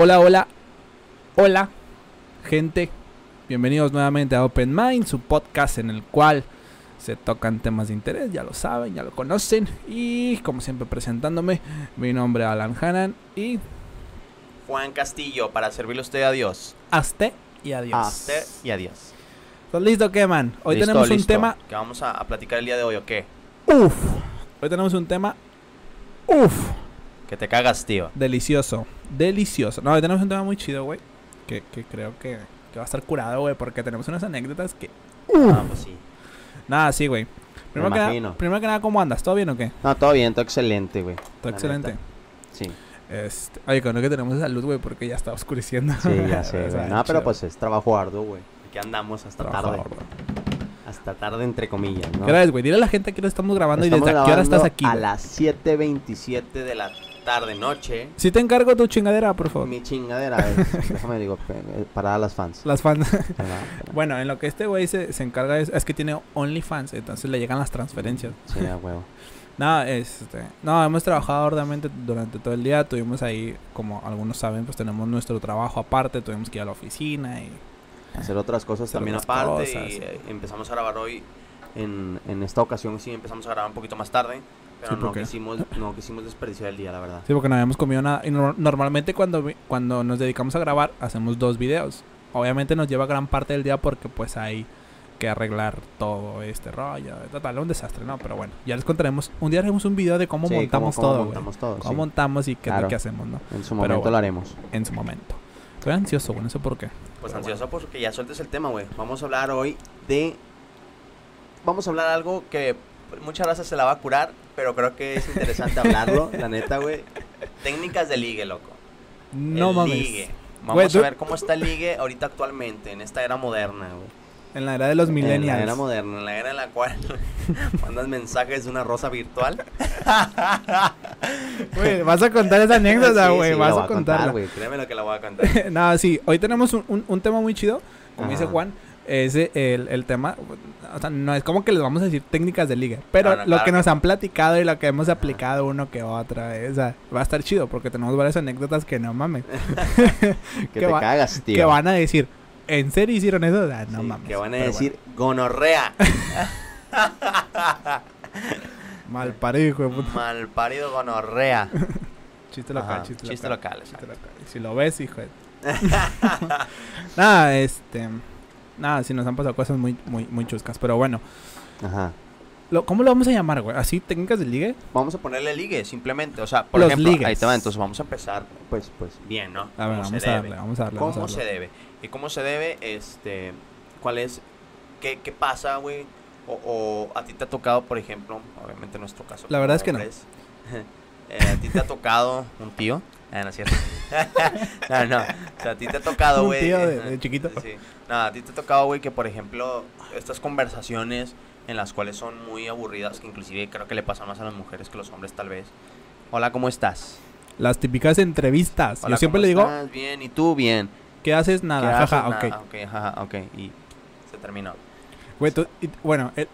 Hola, hola, hola, gente. Bienvenidos nuevamente a Open Mind, su podcast en el cual se tocan temas de interés, ya lo saben, ya lo conocen. Y como siempre presentándome, mi nombre es Alan Hanan y Juan Castillo para servirle a usted a Dios. hasta y adiós. Hasta y adiós. ¿Estás listo qué, man? Hoy Listo, tenemos un listo. tema, que vamos a, a platicar el día de hoy o qué? uff. Hoy tenemos un tema, uff, Que te cagas, tío. delicioso, delicioso. No, hoy tenemos un tema muy chido, güey. Que, que creo que, que va a estar curado, güey, porque tenemos unas anécdotas que... Ah, pues sí. Nada, sí, güey. Primero, que nada- imagino. primero que nada, ¿cómo andas? ¿Todo bien o qué? No, todo bien, todo excelente, güey. Todo excelente. neta. Sí, Este, oye, con lo que tenemos esa luz, güey, porque ya está oscureciendo. sí, ya sé, O sea, güey. No, pero pues es trabajo arduo, güey. Aquí andamos hasta Trabajo tarde. arduo. Hasta tarde, entre comillas, ¿no? ¿Qué hora es, güey? Dile a la gente que lo estamos grabando Estamos y desde qué hora estás aquí. A güey. las 7.27 7 de la tarde, noche. Si te encargo tu chingadera, por favor. Mi chingadera es, déjame digo, eh, para las fans. Las fans. Para- bueno, en lo que este güey se, se encarga es, es que tiene OnlyFans, entonces le llegan las transferencias. Sí, a huevo. No, este, no, hemos trabajado arduamente durante todo el día. Tuvimos ahí, como algunos saben, pues tenemos nuestro trabajo aparte. Tuvimos que ir a la oficina y Hacer otras cosas Hacer también otras aparte. cosas, y sí. eh, empezamos a grabar hoy. En, en esta ocasión sí empezamos a grabar un poquito más tarde. Pero Sí, ¿por no, quisimos, no quisimos desperdiciar el día, la verdad. Sí, porque no habíamos comido nada. Y no- normalmente cuando, cuando nos dedicamos a grabar, hacemos dos videos. Obviamente nos lleva gran parte del día porque pues hay que arreglar todo este rollo. Total, un desastre, ¿no? Pero bueno, ya les contaremos. Un día haremos un video de cómo Sí, montamos cómo- cómo todo, güey. montamos todo, Cómo sí. montamos y qué es lo Claro. que hacemos, ¿no? En su Pero momento bueno. lo haremos. En su momento. Estoy ansioso, güey, no sé por qué. Pues Pero ansioso porque ya sueltes el tema, güey. Vamos a hablar hoy de... Vamos a hablar algo que muchas veces se la va a curar, pero creo que es interesante hablarlo, la neta, güey. Técnicas de ligue, loco. No el mames. ligue. Vamos Güey, tú- a ver cómo está el ligue ahorita actualmente, en esta era moderna, güey. En la era de los En millennials. la era moderna, en la era en la cual mandas mensajes de una rosa virtual. Güey, vas a contar esa anécdota, Sí, güey. sí, vas a a contar, güey. Créeme lo que la voy a contar. Nada, sí. Hoy tenemos un, un- un tema muy chido. Como dice. Juan, es eh, el, el tema. O sea, no es como que les vamos a decir técnicas de liga. Pero No, no, lo claro que nos han platicado y lo que hemos aplicado uno que otra vez. O sea, va a estar chido porque tenemos varias anécdotas que no mames. Que Que te cagas, tío. Que van a decir, ¿en serio hicieron eso? O sea, no Sí, mames. que van a decir gonorrea. mal parido, hijo de puta. Mal parido gonorrea. Chiste local, Ajá, chiste, chiste local. local, chiste local. Si lo ves, hijo de... Nada, este... Nada, sí nos han pasado cosas muy, muy, muy chuscas. Pero bueno, Ajá. lo, ¿cómo lo vamos a llamar, güey? ¿Así técnicas de ligue? Vamos a ponerle ligue, simplemente. O sea, por Los ejemplo, ligues. ahí te va. Entonces vamos a empezar, Pues, pues. bien, ¿no? A ver, vamos a darle, vamos a darle. vamos a ¿Cómo se debe? ¿Y cómo se debe? Este, ¿Cuál es? ¿Qué, qué pasa, güey? O, o a ti te ha tocado, por ejemplo, obviamente en nuestro caso. La verdad es que no. eh, a ti te ha tocado un tío. Ah, no es cierto. no, no. O sea, a ti te ha tocado, güey. tío de- de chiquito. Sí. No, a ti te ha tocado, güey, que por ejemplo, estas conversaciones en las cuales son muy aburridas, que inclusive creo que le pasan más a las mujeres que a los hombres, tal vez. Hola, ¿cómo estás? Las típicas entrevistas. Hola, Yo siempre ¿cómo le digo, estás? Bien, ¿y tú? Bien. ¿qué haces? ¿Qué Nada, haces? jaja, Nada. ok. Ok, jaja, ok. Y se terminó. Güey, tú- y- bueno, eh,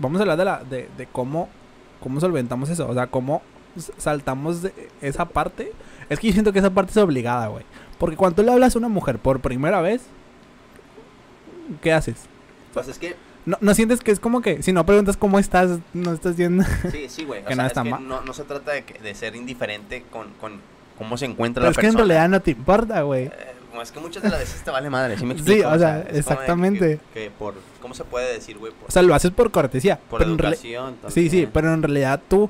vamos a hablar de, la, de, de cómo, cómo solventamos eso. O sea, cómo saltamos de esa parte. Es que yo siento que esa parte es obligada, güey. Porque cuando tú le hablas a una mujer por primera vez, ¿qué haces? Pues es que, No, no sientes que es como que si no preguntas cómo estás, no estás yendo. sí, sí, güey. O Que sea, no es está que mal. no, no se trata de, que- de ser indiferente con, con cómo se encuentra Pero la es que en persona. realidad no te importa, güey. Eh, es que muchas de las veces te vale madre, ¿sí me Sí, explico? o sea, es exactamente. Que, que por, ¿cómo se puede decir, güey? Por, O sea, lo haces por cortesía. por educación. Sí, sí, también. pero en realidad tú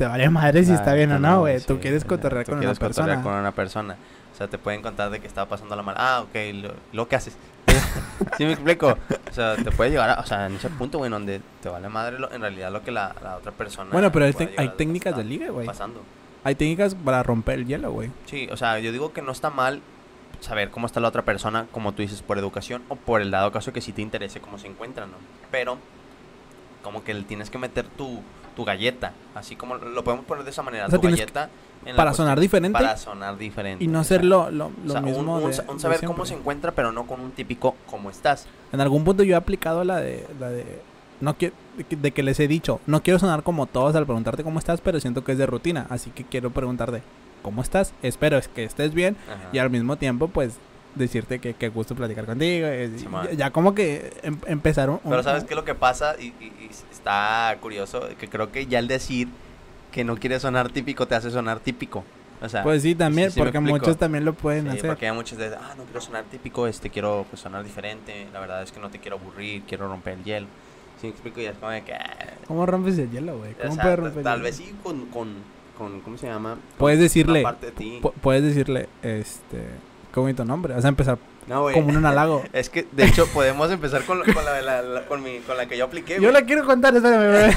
te vale madre si Ah, está bien o no, güey. sí, tú quieres cotorrear Tú con una quieres cotorrear persona. con una persona. O sea, te pueden contar de que estaba pasando la mala. Ah, ok, lo, lo que haces. ¿Sí me explico? O sea, te puede llegar a, o sea, en ese punto, güey, donde te vale madre lo- en realidad lo que la, la otra persona. Bueno, pero hay, hay técnicas de ligue, güey. Pasando. Hay técnicas para romper el hielo, güey. Sí, o sea, yo digo que no está mal saber cómo está la otra persona, como tú dices, por educación o por el dado caso que sí te interese cómo se encuentra, ¿no? Pero, como que le tienes que meter tu, tu galleta, así como lo podemos poner de esa manera, O sea, tu galleta. en Para sonar diferente Para sonar diferente. y no ser lo, lo, o lo sea, un- mismo. un, de- de saber cómo se encuentra, pero no con un típico cómo estás. En algún punto yo he aplicado la de. La de no quiero, de que- de que les he dicho, no quiero sonar como todos al preguntarte cómo estás, pero siento que es de rutina, así que quiero preguntarte, ¿cómo estás? Espero es que estés bien Ajá. y al mismo tiempo, pues, decirte que, que gusto platicar contigo. eh, Sí, ya- ya, como que em- empezaron... Pero ¿sabes qué es lo que pasa? Y, y- y está curioso, que creo que ya el decir que no quieres sonar típico te hace sonar típico. O sea, Pues sí, también, sí, sí porque muchos también lo pueden sí, hacer. porque hay muchos de, ah, no quiero sonar típico, este, quiero pues, sonar diferente, la verdad es que no te quiero aburrir, quiero romper el hielo. Sí, me explico, y es como de que... ah, ¿Cómo rompes el hielo, güey? o ¿Cómo sea, puedes romper el tal hielo? vez sí con, con, con, ¿cómo se llama? Con Puedes decirle, parte de puedes decirle, este, qué bonito nombre. Vas a empezar No, como un halago. Es que, de hecho, podemos empezar con, la- con, la, la- la- con, mi, con la que yo apliqué, Yo la quiero contar, espérame, bebé.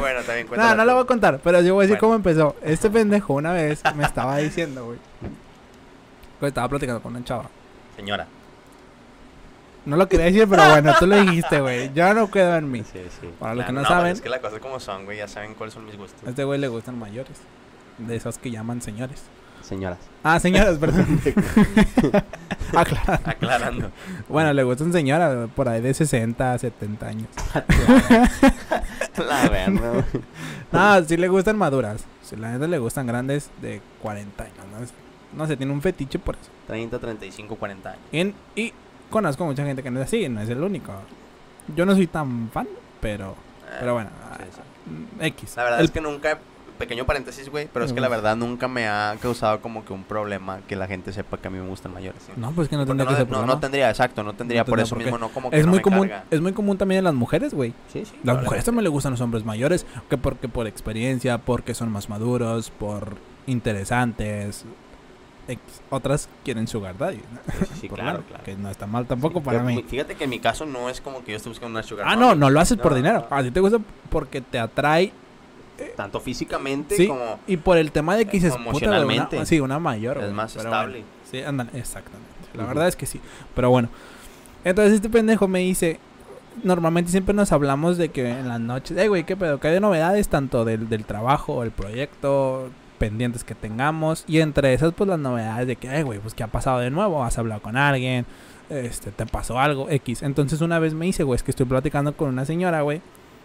bueno, también No, cuéntala no tú. la voy a contar, pero yo voy a decir Bueno. cómo empezó. Este pendejo una vez me estaba diciendo, güey. que estaba platicando con una chava. Señora. No lo quería decir, pero bueno, tú lo dijiste, güey. Ya no quedo en mí. Sí, sí. Para los Nah, que no, pues saben, Es que la cosa es como son, güey. Ya saben cuáles son mis gustos. a este güey le gustan mayores. De esos que llaman señores. Señoras. Ah, señoras, perdón. Aclara. Aclarando. Bueno, le gustan señoras por ahí de 60, 70 años. La verdad. No, sí le gustan maduras. Si la neta le gustan grandes de 40 años. No, Es- no sé, tiene un fetiche por eso. 30, 35, 40 años. En- y conozco mucha gente que no es así, no es el único. Yo no soy tan fan, pero, Eh, pero bueno, sí, ah, sí. X. La verdad El- es que nunca, pequeño paréntesis, güey, pero es que la verdad nunca me ha causado como que un problema que la gente sepa que a mí me gustan mayores. ¿sí? No, pues que no Porque tendría no, que ser no- problema. no tendría, exacto, no tendría, No por eso mismo no como que es no muy me común, carga. es muy común también en las mujeres, güey. Sí, sí. Las mujeres también le gustan los hombres mayores, que porque por experiencia, porque son más maduros, por interesantes. Otras quieren sugar daddy. ¿no? Sí, sí, claro, claro. Que no está mal tampoco Sí, para mí. Fíjate que en mi caso no es como que yo esté buscando una sugar Ah, no, mommy. no lo haces por No, dinero. no. A ti te gusta porque te atrae Tanto físicamente Sí, como y por el tema de que dices, puta, güey, una, Emocionalmente. sí, una mayor. es más estable. bueno. sí, andan, exactamente. La verdad es que sí. Pero bueno. Entonces este pendejo me dice, normalmente siempre nos hablamos de que en las noches, eh, güey, qué pedo, que hay de novedades tanto del, del trabajo, el proyecto, pendientes que tengamos. Y entre esas, pues las novedades de que, eh, güey, pues qué ha pasado de nuevo, has hablado con alguien, este, te pasó algo, X. Entonces una vez me dice, güey, es que estoy platicando con una señora, güey,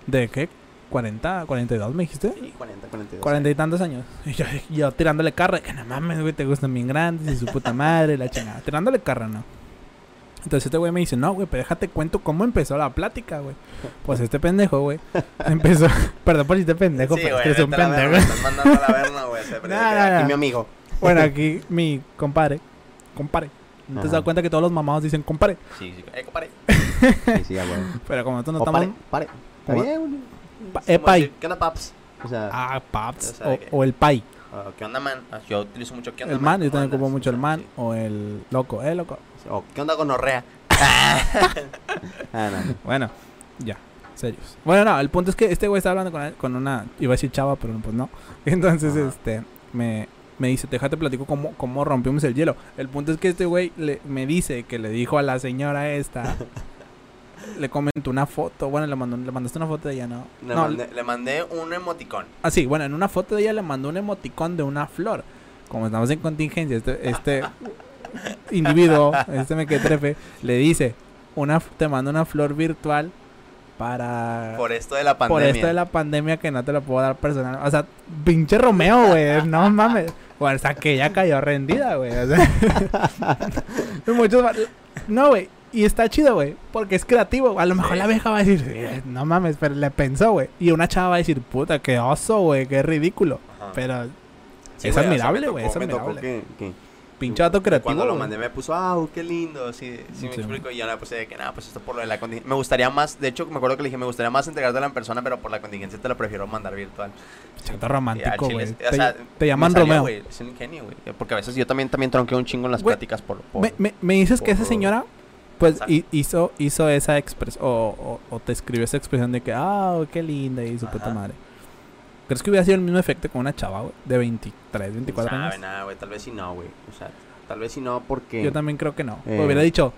de qué, 40, 42 me dijiste. Sí, 40, 42. Cuarenta y tantos años. Y yo, yo tirándole carra, que no mames, güey, te gustan bien grandes y su puta madre, la chingada. Tirándole carra, ¿no? Entonces este güey me dice, no, güey, pero déjate cuento cómo empezó la plática, güey. Pues este pendejo, güey, empezó... Perdón por este pendejo, Sí, pero es que es un pendejo. Estás mandando a la verga, güey. Aquí mi amigo. Bueno, aquí mi compadre, compadre. ¿No te has dado cuenta que todos los mamados dicen compadre? Sí, sí. Eh, compadre. Sí, sí, ya, güey. Pero como nosotros no O estamos... pare, pare. Está bien, güey. Es eh, ¿Qué onda, paps? O sea, Ah, paps. O sea, O, de que- o el pai. Ah, ¿Qué onda, man? Ah, Yo utilizo mucho ¿qué onda, El man, yo ¿Cómo también ocupo mucho el man. sí. O el loco, eh, loco. O, ¿Qué onda, gonorrea? ah, no. Bueno, ya, serios. Bueno, no, el punto es que este güey está hablando con, con una, iba a decir chava, pero pues no. Entonces, Ajá. este, me, me dice, déjate platico cómo, cómo rompimos el hielo. El punto es que este güey le, me dice que le dijo a la señora esta, le comentó una foto, bueno, le, mandó, le mandaste una foto de ella, ¿no? Le, no, mandé, le mandé un emoticón. Ah, sí, bueno, en una foto de ella le mandó un emoticón de una flor. Como estamos en contingencia, este, este individuo, este mequetrefe, le dice, una, te mando una flor virtual para... Por esto de la por pandemia. esto de la pandemia que no te la puedo dar personal. O sea, pinche Romeo, güey. No mames. O sea, que ella cayó rendida, güey. O sea, muchos... No, güey. Y está chido, güey. Porque es creativo. A lo mejor la vieja va a decir, "Eh, no mames, pero le pensó, güey. Y una chava va a decir, puta, qué oso, güey. Qué ridículo. Ajá. Pero Sí, es güey, o sea, me admirable, güey. tocó- es me tocó admirable. ¿Qué? Pinche dato creativo. Cuando lo mandé me puso, ah, qué lindo, sí, sí me Sí. explico. Y yo le puse de que, nada, pues esto por lo de la contingencia. Me gustaría más, de hecho, me acuerdo que le dije, me gustaría más entregártela en persona, pero por la contingencia te la prefiero mandar virtual. Chato romántico, güey. es- Te, o sea, te llaman salió, Romeo. güey, Es un ingenio, güey. Porque a veces yo también, también tronqueo un chingo en las pláticas por... por- Me, me, me dices que esa por- señora, pues, hizo, hizo esa expresión, o, o, o te escribió esa expresión de que, ah, qué linda, y su puta Ajá. madre. ¿Crees que hubiera sido el mismo efecto con una chava, güey? De 23, 24 sabe años. nada, güey, tal vez sí no, güey. O sea, tal vez si no, porque. Yo también creo que no. Eh, Hubiera dicho,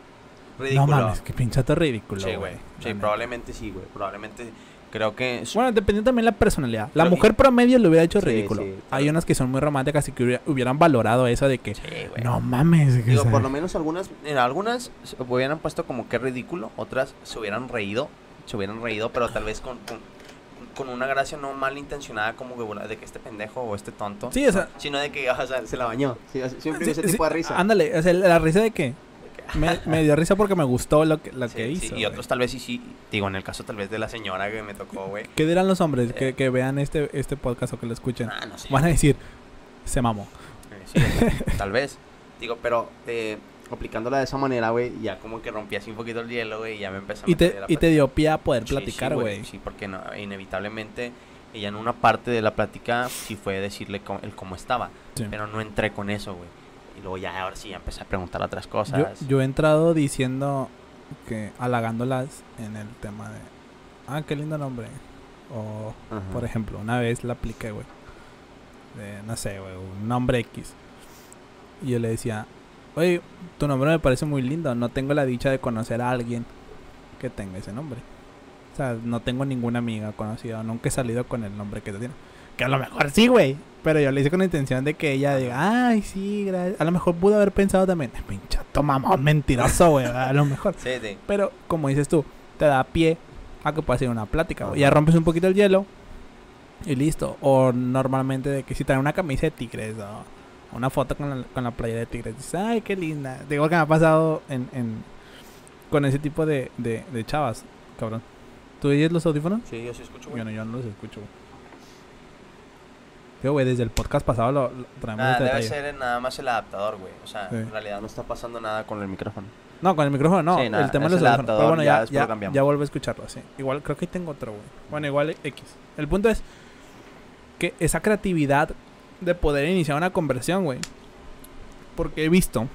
Ridículo. no mames, qué pinchato ridículo, Sí, güey. Sí, probablemente sí, güey. Probablemente creo que... Bueno, dependiendo también la personalidad. La mujer promedio le hubiera hecho Sí, ridículo. sí, Hay unas que son muy románticas y que hubiera- hubieran valorado eso de que, Sí, güey. no mames. Digo, por lo menos algunas, algunas se hubieran puesto como que ridículo, otras se hubieran reído, se hubieran reído, pero tal vez con, con- con una gracia no malintencionada como que de que este pendejo o este tonto. Sí, o sea, Sino de que, o sea, Se la bañó. Sí, siempre sí, ese sí, tipo de risa. Ándale, o sea, la risa de de que- me, me dio risa porque me gustó lo que, lo Sí, que sí, hizo. y güey. otros tal vez sí, sí. Digo, en el caso tal vez de la señora que me tocó, güey. ¿Qué dirán los hombres Eh. que, que vean este, este podcast o que lo escuchen? Ah, no sé. Van a decir, se mamó. Eh, sí, tal vez. Digo, pero eh, aplicándola de esa manera, güey, ya como que rompí así un poquito el hielo, güey, y ya me empezó a Y te, la y te dio pie a poder platicar, güey. Sí, porque no, inevitablemente ella en una parte de la plática sí fue decirle el cómo estaba, pero no entré con eso, güey. Luego ya ahora sí empecé a preguntar otras cosas. yo he entrado diciendo que halagándolas en el tema de, ah, qué lindo nombre. O, Ajá. por ejemplo, una vez la apliqué, güey. De, no sé, güey, un nombre X. Y yo le decía, oye, tu nombre me parece muy lindo. No tengo la dicha de conocer a alguien que tenga ese nombre. O sea, no tengo ninguna amiga conocida. Nunca he salido con el nombre que tú tienes. Que a lo mejor sí, güey. Pero yo le hice con la intención de que ella diga, ay, sí, gracias. A lo mejor pudo haber pensado también, pinchato mamón, mentiroso, güey. A lo mejor. Sí, sí. Pero, como dices tú, te da pie a que pueda ser una plática. güey. Ya rompes un poquito el hielo y listo. O normalmente de que si trae una camisa de tigres o una foto con la, con la playa de tigres, dices, ay, qué linda. Digo que me ha pasado en, en- con ese tipo de, de, de chavas, cabrón. ¿Tú oyes los audífonos? Sí, yo sí escucho, güey. Bueno, yo no los escucho. Digo, güey, desde el podcast pasado lo, lo traemos Nada, este debe detalle. ser nada más el adaptador, güey. O sea, Sí. en realidad no está pasando nada con el micrófono. No, con el micrófono no. Sí, nada, el tema es el audífonos. Pero adaptador, bueno, ya ya, ya, ya vuelvo a escucharlo, sí. Igual creo que ahí tengo otro, güey. Bueno, igual X. El punto es que esa creatividad de poder iniciar una conversión, güey. Porque he visto.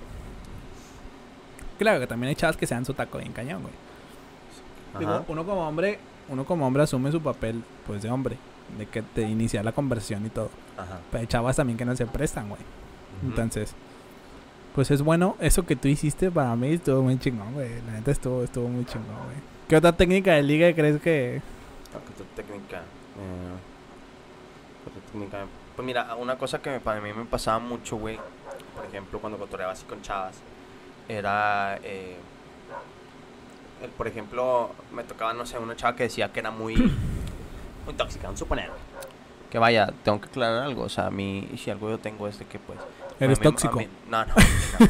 Claro que también hay chavas que se dan su taco bien cañón, güey. Digo, uno como hombre, uno como hombre asume su papel, pues de hombre, de que te inicia la conversión y todo. Ajá. Pero hay chavas también que no se prestan, güey. Entonces, pues es bueno. Eso que tú hiciste para mí estuvo muy chingón, güey. La neta estuvo, estuvo muy chingón, güey. ¿Qué otra técnica de liga crees que...? Ah, ¿qué otra técnica? Eh, técnica. Pues mira, una cosa que me- para mí me pasaba mucho, güey, por ejemplo, cuando cotoreaba así con chavas, era, eh, por ejemplo, me tocaba, no sé, una chava que decía que era muy, muy tóxica, vamos a suponer. Que vaya, tengo que aclarar algo, o sea, a mí, si algo yo tengo es de que, pues... Eres mí- tóxico. mí- no, no, no.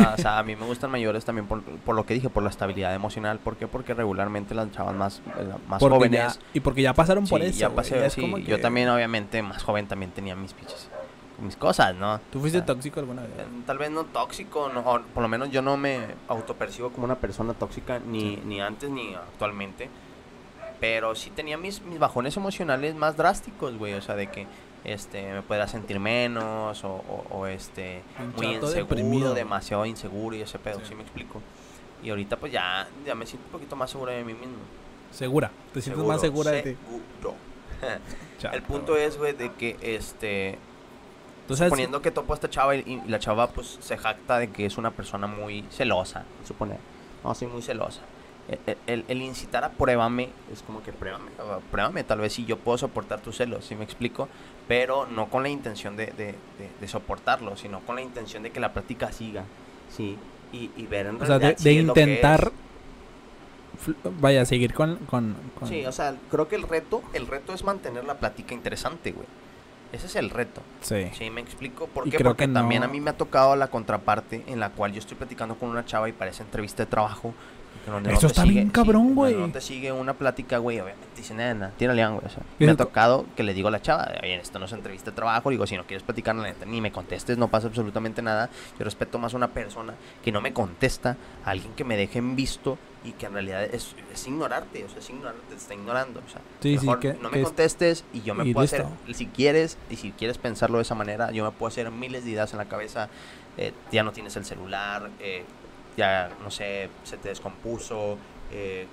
No, O sea, a mí me gustan mayores también por, por lo que dije, por la estabilidad emocional. ¿Por qué? Porque regularmente las chavas más, eh, más Porque jóvenes... ya- y porque ya pasaron por Sí, eso, ya pasé, ya es sí, como yo que- también obviamente más joven también tenía mis pinches, mis cosas, ¿no? ¿Tú fuiste O sea, tóxico alguna vez? eh, Tal vez no tóxico, no, o por lo menos yo no me autopercibo como una persona tóxica ni, ni antes ni actualmente. Pero sí tenía mis, mis bajones emocionales más drásticos, güey. O sea, de que este me pueda sentir menos o, o- o, este muy inseguro, deprimido. demasiado inseguro y ese pedo, Sí. sí. me explico. Y ahorita pues ya, ya me siento un poquito más seguro de mí mismo. Segura. Te sientes más segura de ti. Seguro. Chato, El punto es, güey, de que este suponiendo que topo a esta chava y, y la chava pues se jacta de que es una persona muy celosa, supone. No, soy muy celosa. El, el- incitar a pruébame es como que pruébame, pruébame, tal vez si yo puedo soportar tus celos, si me explico, pero no con la intención de, de, de- de soportarlo, sino con la intención de que la práctica siga, sí, y, y ver en O sea, de, realidad si intentar... Vaya, seguir con... con, con- Sí, o sea, creo que el reto, el reto es mantener la plática interesante, güey. Ese es el reto. sí. Sí, me explico. ¿Por qué? creo Porque que también no- a mí me ha tocado la contraparte en la cual yo estoy platicando con una chava y parece entrevista de trabajo. Donde Eso está bien cabrón, sí, güey. No te sigue una plática, güey. Obviamente dice, nena, tírale, güey. O sea, me ha tocado que le digo a la chava, oye, esto no es entrevista de trabajo. Digo, si no quieres platicar, la neta, ni me contestes, no pasa absolutamente nada. Yo respeto más a una persona que no me contesta, a alguien que me deje en visto y que en realidad es, es ignorarte. O sea, es ignorarte, te está ignorando. O sea, Sí, sí, Mejor que- no me es- contestes y yo me y puedo hacer, si quieres, y si quieres pensarlo de esa manera, yo me puedo hacer miles de ideas en la cabeza. eh, ya no tienes el celular, eh, ya, no sé, se te descompuso. eh,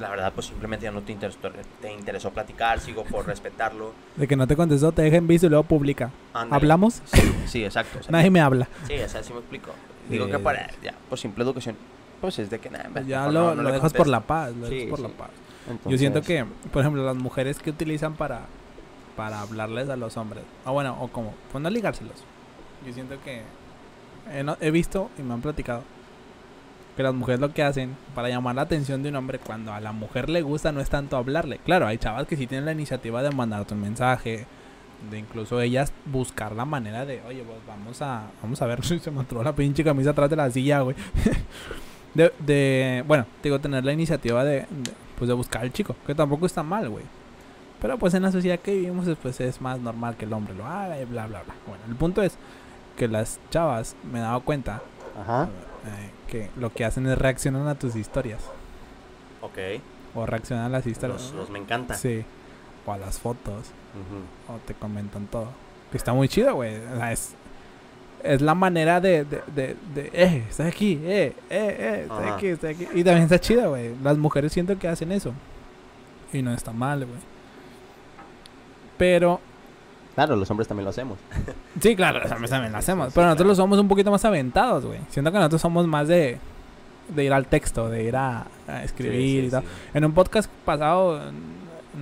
la verdad, pues simplemente ya no te interesó, te interesó platicar, sigo por respetarlo. De que no te contestó, te deja en visto y luego publica. ¿Hablamos? Sí, sí, exacto. Nadie me habla. Sí, o sea, sí me explico. Digo que para, ya, por simple educación, pues es de que nada, ya mejor lo, no- no lo dejas por la paz. Lo Sí, dejas por sí. la paz. Yo siento que, por ejemplo, las mujeres que utilizan para, para hablarles a los hombres, o bueno, o como, pues no ligárselos. Yo siento que he visto y me han platicado que las mujeres lo que hacen para llamar la atención de un hombre cuando a la mujer le gusta no es tanto hablarle. Claro, hay chavas que sí tienen la iniciativa de mandarte un mensaje, de incluso ellas buscar la manera de, oye, pues vamos a, vamos a ver si se me entró la pinche camisa atrás de la silla, güey. de, de, bueno, digo, tener la iniciativa de, de, pues de buscar al chico, que tampoco está mal, güey. Pero pues en la sociedad que vivimos pues es más normal que el hombre lo haga y bla, bla, bla. Bueno, el punto es que las chavas, me he dado cuenta, Ajá. eh, que lo que hacen es reaccionan a tus historias. Ok. O reaccionan a las historias. Los, los me encanta. Sí. O a las fotos. O te comentan todo. Que está muy chido, güey. O sea, es, es la manera de, de, de, de, eh, estoy aquí, eh, eh, eh, Ajá. aquí, estoy aquí. Y también está chido, güey. Las mujeres siento que hacen eso. Y no está mal, güey. Pero, Claro, los hombres también lo hacemos. sí, claro, los hombres también lo hacemos. pero nosotros claro. lo somos un poquito más aventados, güey. Siento que nosotros somos más de, de ir al texto, de ir a, a escribir Sí, sí, y tal. sí. En un podcast pasado,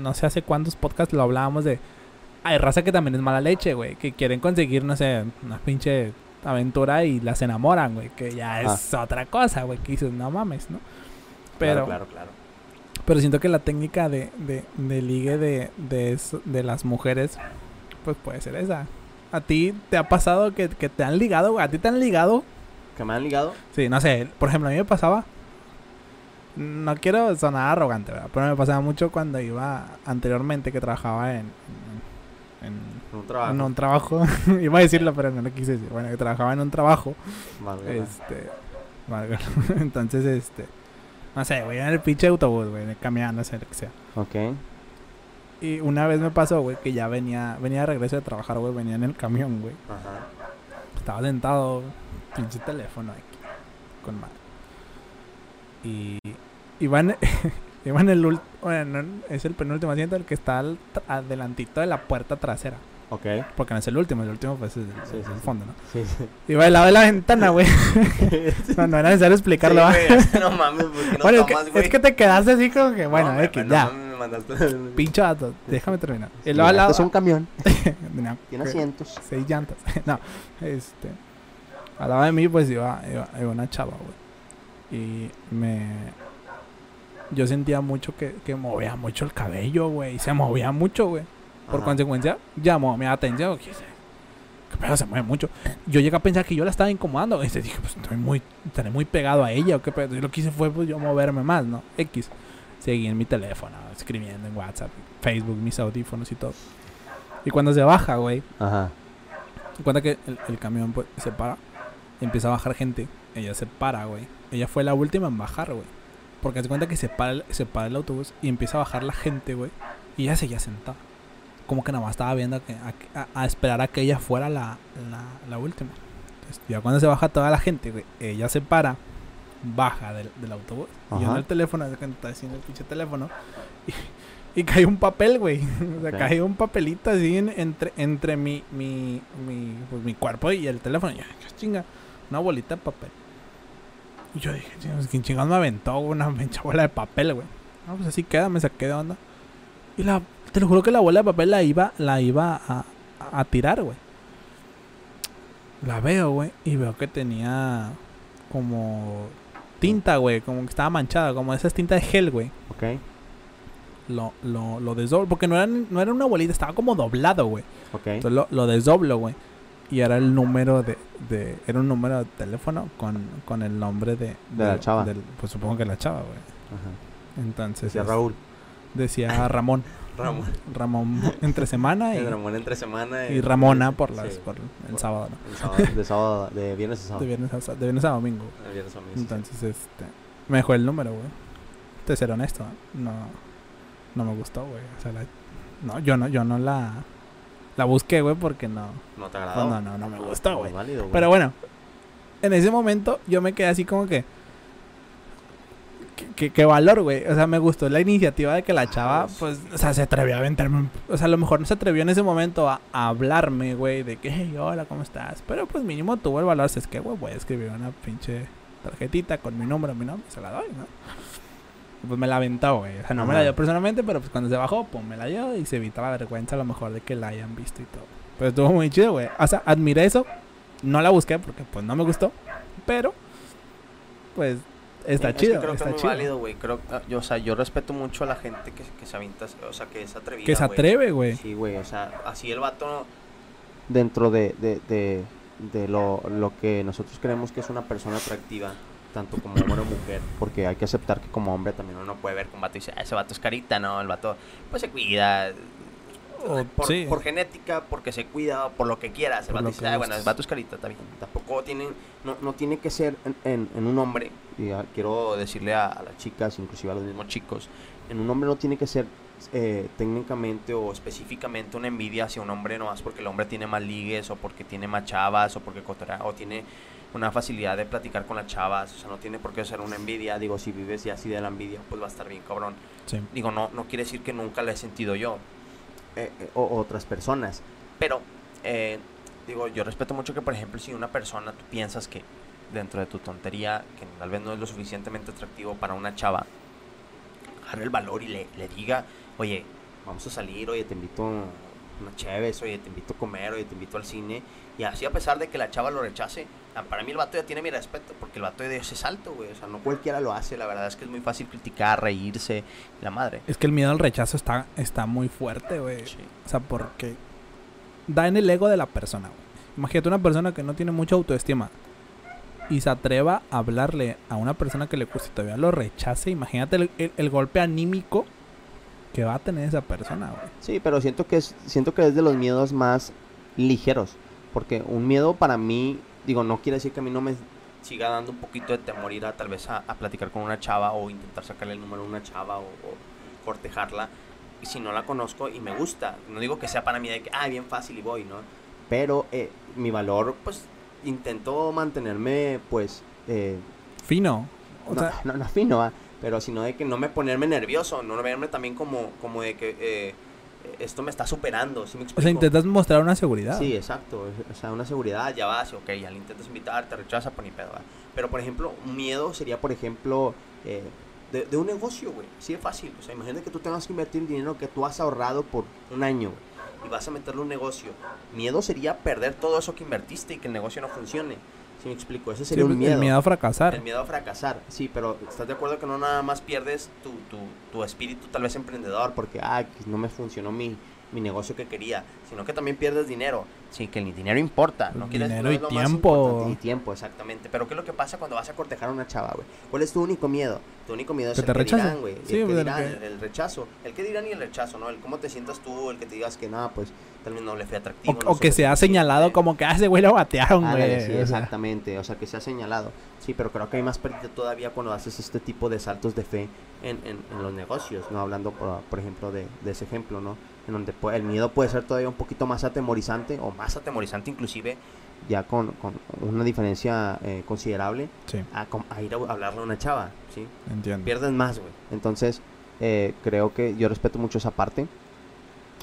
no sé hace cuántos podcasts lo hablábamos de. Hay raza que también es mala leche, güey. Que quieren conseguir, no sé, una pinche aventura y las enamoran, güey. Que ya es otra cosa, güey. Que dices, no mames, ¿no? Pero, Claro, claro, claro. pero siento que la técnica de, de, de ligue de, de, eso- de las mujeres, pues puede ser esa. ¿A ti te ha pasado que, que te han ligado? ¿A ti te han ligado? ¿Que me han ligado? Sí, no sé, por ejemplo, a mí me pasaba. No quiero sonar arrogante, ¿verdad? Pero me pasaba mucho cuando iba anteriormente que trabajaba en. en, Un trabajo. en un trabajo. iba a decirlo, pero no lo quise decir. Bueno, que trabajaba en un trabajo. Este. valga. Entonces, este. No sé, güey, en el pinche autobús, güey, en el camión, no sé, lo que sea. Ok. Y una vez me pasó, güey, que ya venía, venía de regreso de trabajar, güey, venía en el camión, güey. Ajá. Estaba sentado, pinche teléfono aquí, con madre. Y iba en, iba en el último, bueno, no, es el penúltimo asiento, el que está al- adelantito de la puerta trasera. Ok. Porque no es el último, el último pues es el, Sí, es el fondo, ¿no? Sí, sí. Iba del lado de la ventana, güey. no, no era necesario explicarlo. güey, no mames, ¿por qué no bueno, es que, güey? es que te quedaste así como que, bueno, No, es que no ya. me mandaste. Pinche vato, déjame terminar. Y al lado- es un camión. no, Tiene asientos. seis llantas. no, este. Al lado de mí, pues iba, iba, iba una chava, güey. Y me. Yo sentía mucho que, que movía mucho el cabello, güey. y Se movía mucho, güey. Por Ajá. consecuencia, llamó mi atención. ¿Qué, qué pedo se mueve mucho? Yo llegué a pensar que yo la estaba incomodando. Y dije, pues estoy muy, estaré muy pegado a ella. ¿o qué pedo? Y lo que hice fue, pues yo moverme más, ¿no? X. Seguí en mi teléfono, escribiendo en WhatsApp, Facebook, mis audífonos y todo. Y cuando se baja, güey, Ajá. cuenta que el, el camión pues, se para y empieza a bajar gente. Ella se para, güey. Ella fue la última en bajar, güey. Porque se cuenta que se para, el, se para el autobús y empieza a bajar la gente, güey. Y ella seguía sentada. Como que nada más estaba viendo a, que, a, esperar a que ella fuera la, la, la última. Entonces, ya cuando se baja toda la gente, güey, ella se para, baja del, del autobús. Y yo en Ajá. el teléfono, está haciendo el pinche teléfono. Y, y cae un papel, güey. O sea, cae un papelito así en- entre, entre mi, mi, mi, pues, mi cuerpo y el teléfono. Y yo, "¿Qué chinga, una bolita de papel. Y yo dije, "Chingados, ¿quién chingados me aventó una pinche bola de papel, güey? No, pues así queda, me saqué de onda. Y la, te lo juro que la bola de papel la iba, la iba a, a, tirar, güey. La veo, güey, y veo que tenía como tinta, güey, como que estaba manchada, como esas tintas de gel, güey. Ok. Lo, lo, lo desdoblo, porque no era, no era una bolita, estaba como doblado, güey. Ok. Entonces lo, lo desdoblo, güey. Y era el número de, de. Era un número de teléfono con, con el nombre de. De la chava. pues supongo que la chava, güey. Ajá. Entonces. Decía es- Raúl. Decía Ramón. Ramón. Ramón entre semana y, El Ramón entre semana. y Ramona por Sí, las por el por- sábado, ¿no? el sábado. De sábado, de viernes a sábado. De viernes a, de viernes a domingo. El viernes a domingo, sí. Entonces, este. Me dejó el número, güey. Te ser honesto, no. No me gustó, güey. O sea, la- no, yo no, yo no la. La busqué, güey, porque no. No te No, agradó. no, no, no me gustó, güey. Pero bueno, en ese momento yo me quedé así como que. Que- valor, güey. O sea, me gustó la iniciativa de que la chava, pues, o sea, se atrevió a aventarme. O sea, a lo mejor no se atrevió en ese momento a, a hablarme, güey, de que, hey, hola, ¿cómo estás? Pero pues mínimo tuvo el valor. Es que, güey, voy a escribir una pinche tarjetita con mi número, mi nombre, se la doy, ¿no? Pues me la aventó, güey. O sea, no me la dio personalmente, pero pues cuando se bajó, pues me la dio y se evita la vergüenza a lo mejor de que la hayan visto y todo. Pero estuvo muy chido, güey. O sea, admiré eso. No la busqué porque pues no me gustó. Pero, pues, está Es que chido, creo que está es muy chido. válido, güey. Creo, ah, yo, o sea, yo respeto mucho a la gente que, que se avienta, o sea, que es atrevida, Que se atreve, güey. Sí, güey, O sea, así el vato dentro de, de, de, de lo, lo que nosotros creemos que es una persona atractiva, tanto como hombre o mujer, porque hay que aceptar que como hombre también uno puede ver que un vato y dice, "Ah, ese vato es carita, ¿no? El vato, pues se cuida. O- por, sí. por genética, porque se cuida, por lo que quieras. El Por vato dice, que ah, bueno, el gustes". vato es carita, está bien. Tampoco tienen, no, no tiene que ser en, en, en un hombre, y ah, quiero decirle a, a las chicas, inclusive a los mismos chicos, en un hombre no tiene que ser eh, técnicamente o específicamente una envidia hacia un hombre nomás porque el hombre tiene más ligues o porque tiene más chavas o porque o tiene una facilidad de platicar con las chavas, o sea, no tiene por qué ser una envidia, digo, si vives ya así de la envidia, pues va a estar bien cabrón. Sí. Digo, no no quiere decir que nunca la he sentido yo, eh, eh, o otras personas. pero eh, digo, yo respeto mucho que por ejemplo si una persona tú piensas que dentro de tu tontería, que tal vez no es lo suficientemente atractivo para una chava, agarre el valor y le, le diga, oye, vamos a salir, oye, te invito a una chéves, oye, te invito a comer, oye, te invito al cine. Y así a pesar de que la chava lo rechace, ah, para mí el vato ya tiene mi respeto, porque el vato de ese salto, güey. O sea, no cualquiera lo hace, la verdad es que es muy fácil criticar, reírse, la madre. Es que el miedo al rechazo está, está muy fuerte, güey. Sí. O sea, porque da en el ego de la persona, güey. Imagínate una persona que no tiene mucha autoestima y se atreva a hablarle a una persona que le gusta y todavía lo rechace. Imagínate el, el- el golpe anímico que va a tener esa persona, güey. Sí, pero siento que es, siento que es de los miedos más ligeros. Porque un miedo para mí, digo, no quiere decir que a mí no me Siga dando un poquito de temor ir a tal vez a, a platicar con una chava o intentar sacarle el número a una chava o, o cortejarla. Y si no la conozco y me gusta, no digo que sea para mí de que, ah, bien fácil y voy, ¿no? Pero eh, mi valor, pues, intento mantenerme, pues, eh, Fino. O no, sea, no, no fino, ¿va? pero sino de que no me ponerme nervioso, no verme también como, como de que eh, esto me está superando, ¿sí me o sea, intentas mostrar una seguridad. Sí, exacto. O sea, una seguridad. Ah, ya vas, ok, ya le intentas invitar, te rechaza, pues ni pedo, ¿va? Pero, por ejemplo, un miedo sería, por ejemplo, eh, de, de un negocio, güey. Sí, es fácil. O sea, imagínate que tú tengas que invertir dinero que tú has ahorrado por un año, güey. Y vas a meterle un negocio. Miedo sería perder todo eso que invertiste y que el negocio no funcione. ¿Sí me explico? Ese Sí, sería un pues, miedo. El miedo a fracasar. El miedo a fracasar. Sí, pero ¿Estás de acuerdo que no nada más pierdes tu, tu, tu espíritu tal vez emprendedor porque, ah, no me funcionó mi, mi negocio que quería. sino que también pierdes dinero? Sí, que el dinero importa. No quieres Dinero no y tiempo. Y tiempo. Exactamente. Pero ¿qué es lo que pasa cuando vas a cortejar a una chava, güey. ¿Cuál es tu único miedo? Tu único miedo es Que el te que dirán, güey. Sí, el que dirán, que- el, el rechazo. El que dirán y el rechazo, ¿no? El cómo te sientas tú, el que te digas que Que nada, pues, tal vez no le fue O, atractivo. o no que supe sea suficiente. señalado como que, ah, ese güey lo batearon, güey. Sí, O exactamente. O sea, que se ha señalado. Sí, pero creo que hay más pérdida todavía cuando haces este tipo de saltos de fe en, en, en los negocios, ¿no? Hablando, por, por ejemplo, de, de ese ejemplo, ¿no? En donde puede- el miedo puede ser todavía un poquito más atemorizante o más atemorizante inclusive ya con, con una diferencia eh, considerable Sí, a, a ir a hablarle a una chava, ¿sí? entiendo. Pierdes más, güey. Entonces, eh, creo que yo respeto mucho esa parte.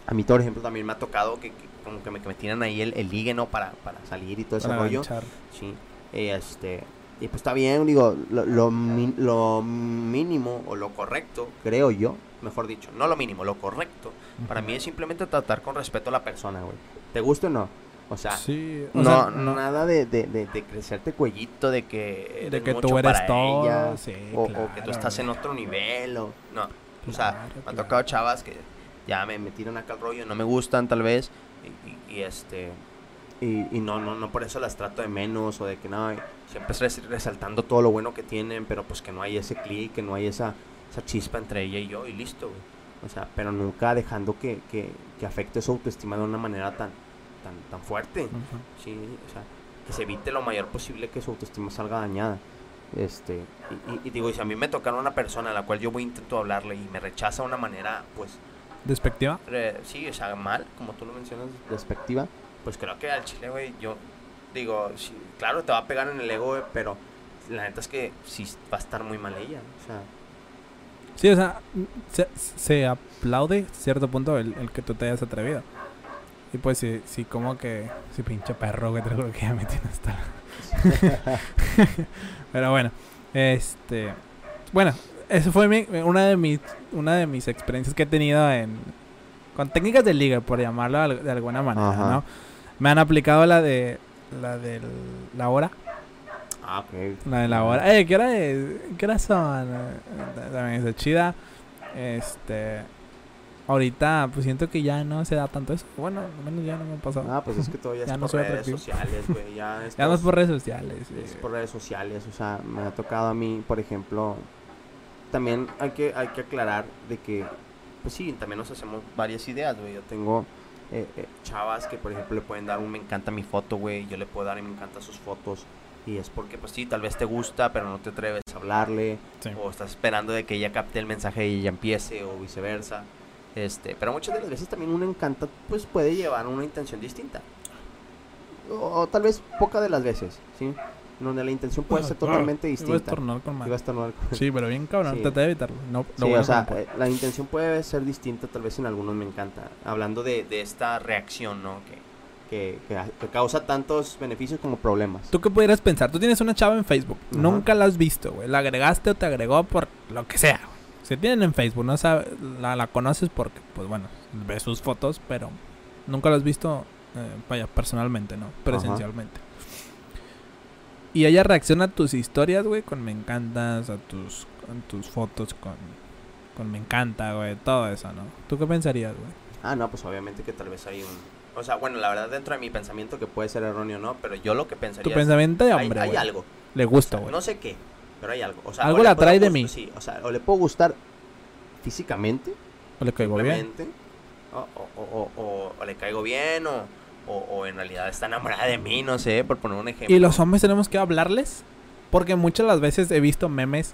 A mí, por ejemplo, También me ha tocado que, que como que me, que me tiran ahí el, el ligue, ¿no? Para, para salir y todo ese rollo. Sí, eh, este, y pues está bien, digo, lo, lo, mi- lo mínimo, o lo correcto, creo yo, mejor dicho, no lo mínimo, lo correcto, para mí es simplemente tratar con respeto a la persona. güey. ¿Te gusta o no? O sea, Sí, o No, sea, no, nada de, de, de, crecerte cuellito, de que de que mucho tú eres para todo. ella, sí, o- que tú estás en otro nivel, o no. O sea, Claro, me han claro. tocado chavas que ya me, me tiran acá el rollo, no me gustan tal vez, y, y- y, este, y, y no, no, no por eso las trato de menos, o de que no, siempre res- resaltando todo lo bueno que tienen, pero pues que no hay ese clic, que no hay esa, esa chispa entre ella y yo, y listo, güey. o sea, pero nunca dejando que, que, que afecte su autoestima de una manera tan, tan, tan fuerte. Sí, o sea, que se evite lo mayor posible que su autoestima salga dañada. Este, Y, y- y digo, y si a mí me tocara una persona a la cual yo voy intento hablarle y me rechaza de una manera, pues, ¿Despectiva? re- sí, o sea, mal, como tú lo mencionas, despectiva, pues creo que al chile, güey, yo digo, sí, claro, te va a pegar en el ego, pero la neta es que sí va a estar muy mal ella. o sea, Sí, o sea, se, se aplaude cierto punto el, el que tú te hayas atrevido. Y pues sí, sí como que... Sí, pinche perro, que te lo que ya me tiene hasta... Pero bueno, este... Bueno, eso fue mi- una, de mis, una de mis experiencias que he tenido en... Con técnicas de liga, por llamarlo de alguna manera, Ajá. ¿no? Me han aplicado la de... La de la hora. Ah. La de la hora. Eh, ¿qué hora es? ¿Qué hora son? También está chida. Este. Ahorita, pues siento que ya no se da tanto eso. Bueno, al menos ya no me ha pasado. Ah, pues es que todo ya, es no por redes sociales, güey. Ya es ya no es por redes sociales. es por redes sociales. O sea, me ha tocado a mí, por ejemplo. También hay que, hay que aclarar de que, pues sí, también nos hacemos varias ideas, güey. Yo tengo eh, eh, chavas que, por ejemplo, le pueden dar un me encanta mi foto, güey. Yo le puedo dar un me encanta sus fotos. Y es porque, pues sí, tal vez te gusta, pero no te atreves a hablarle. Sí. o estás esperando de que ella capte el mensaje y ella empiece o viceversa. Este, pero muchas de las veces también un encanta pues puede llevar una intención distinta. O, o tal vez poca de las veces, ¿sí? Donde la intención puede ser totalmente a distinta. con a con- Sí, pero bien cabrón. Sí. Traté de evitarlo. No, lo Sí, o sea, eh, la intención puede ser distinta, tal vez en algunos me encanta. Hablando de, de esta reacción, ¿no? Que, que, que ha- que causa tantos beneficios como problemas. ¿Tú qué pudieras pensar? Tú tienes una chava en Facebook. Nunca la has visto, güey. La agregaste o te agregó por lo que sea. güey. Se tienen en Facebook, no sabe, la, la conoces porque, pues bueno, ves sus fotos, pero nunca la has visto, eh, vaya, personalmente, ¿no? Presencialmente. Y ella reacciona a tus historias, güey, con me encantas, a tus, con tus fotos con, con me encanta, güey, todo eso, ¿no? ¿Tú qué pensarías, güey? Ah, no, pues obviamente que tal vez hay un... O sea, bueno, la verdad dentro de mi pensamiento que puede ser erróneo, ¿no? Pero yo lo que pensaría Tu es, pensamiento de hay- hombre, hay, güey. algo. Le O gusta, sea, güey. no sé qué, pero hay algo. O sea, Algo o le le puedo atrae de gust- mí. Sí, o sea, o le puedo gustar físicamente, O le caigo bien. simplemente, o, o- o- o- o le caigo bien, o, o- o en realidad está enamorada de mí, no sé, por poner un ejemplo. Y los hombres tenemos que hablarles. Porque muchas las veces he visto memes.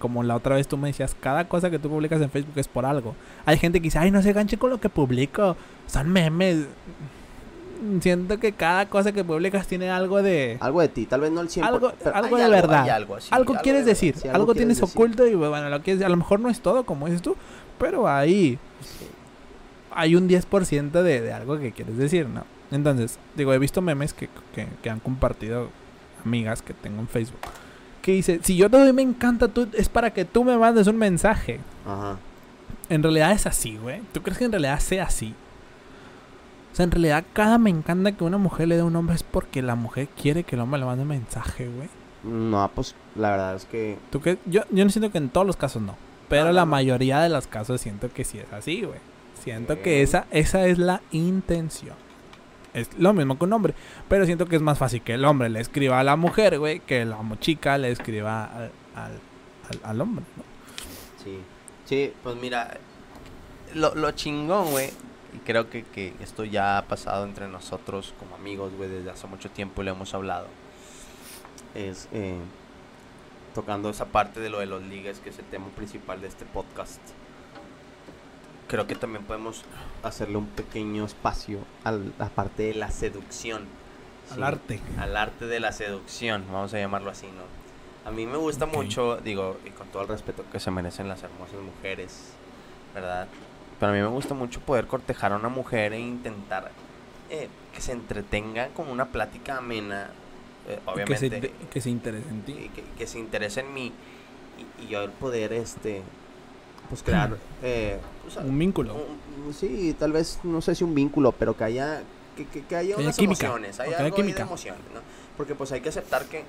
Como la otra vez tú me decías, cada cosa que tú publicas en Facebook es por algo. Hay gente que dice, ay, no se ganche con lo que publico. Son memes. Siento que cada cosa que publicas tiene algo de. Algo de ti, tal vez no el 100%. Algo- pero algo de verdad. algo, sí, algo de quieres decir, sí, algo, tienes decir. oculto y bueno, lo quieres, a lo mejor no es todo como dices tú, pero ahí Sí. hay un 10% de, de algo que quieres decir, ¿no? Entonces, digo, he visto memes que, que, que han compartido amigas que tengo en Facebook. Que dice, si yo te doy me encanta, tú, es para que tú me mandes un mensaje. Ajá. En realidad es así, güey. ¿Tú crees que en realidad sea así? O sea, en realidad cada me encanta que una mujer le dé a un hombre es porque la mujer quiere que el hombre le mande un mensaje, güey. No, pues la verdad es que ¿Tú qué? Yo, yo no siento que en todos los casos no. Pero la no. mayoría de los casos siento que sí es así, güey. Siento que esa, esa es la intención. Es lo mismo que un hombre. Pero siento que es más fácil que el hombre le escriba a la mujer, güey, que la chica le escriba al, al, al- al hombre, ¿no? sí. Sí, pues mira, lo, lo chingón, güey, y creo que, que esto ya ha pasado entre nosotros como amigos, güey, desde hace mucho tiempo y lo hemos hablado. Es eh, tocando esa parte de lo de los ligues, que es el tema principal de este podcast. Creo que también podemos hacerle un pequeño espacio a la parte de la seducción. Al Sí, arte. Al arte de la seducción, vamos a llamarlo así, ¿no? A mí me gusta mucho, digo, y con todo el respeto que se merecen las hermosas mujeres, ¿verdad? Pero a mí me gusta mucho poder cortejar a una mujer e intentar eh, que se entretenga con una plática amena, eh, Y Que se, obviamente, que se interese en ti. que se interese en mí y, y yo el poder, este, pues crear, eh, pues, Un vínculo. un- sí, tal vez, no sé si un vínculo, pero que haya, que, que, que haya Que haya unas química, emociones, hay haya algo ahí de química. ¿no? Porque pues hay que aceptar que,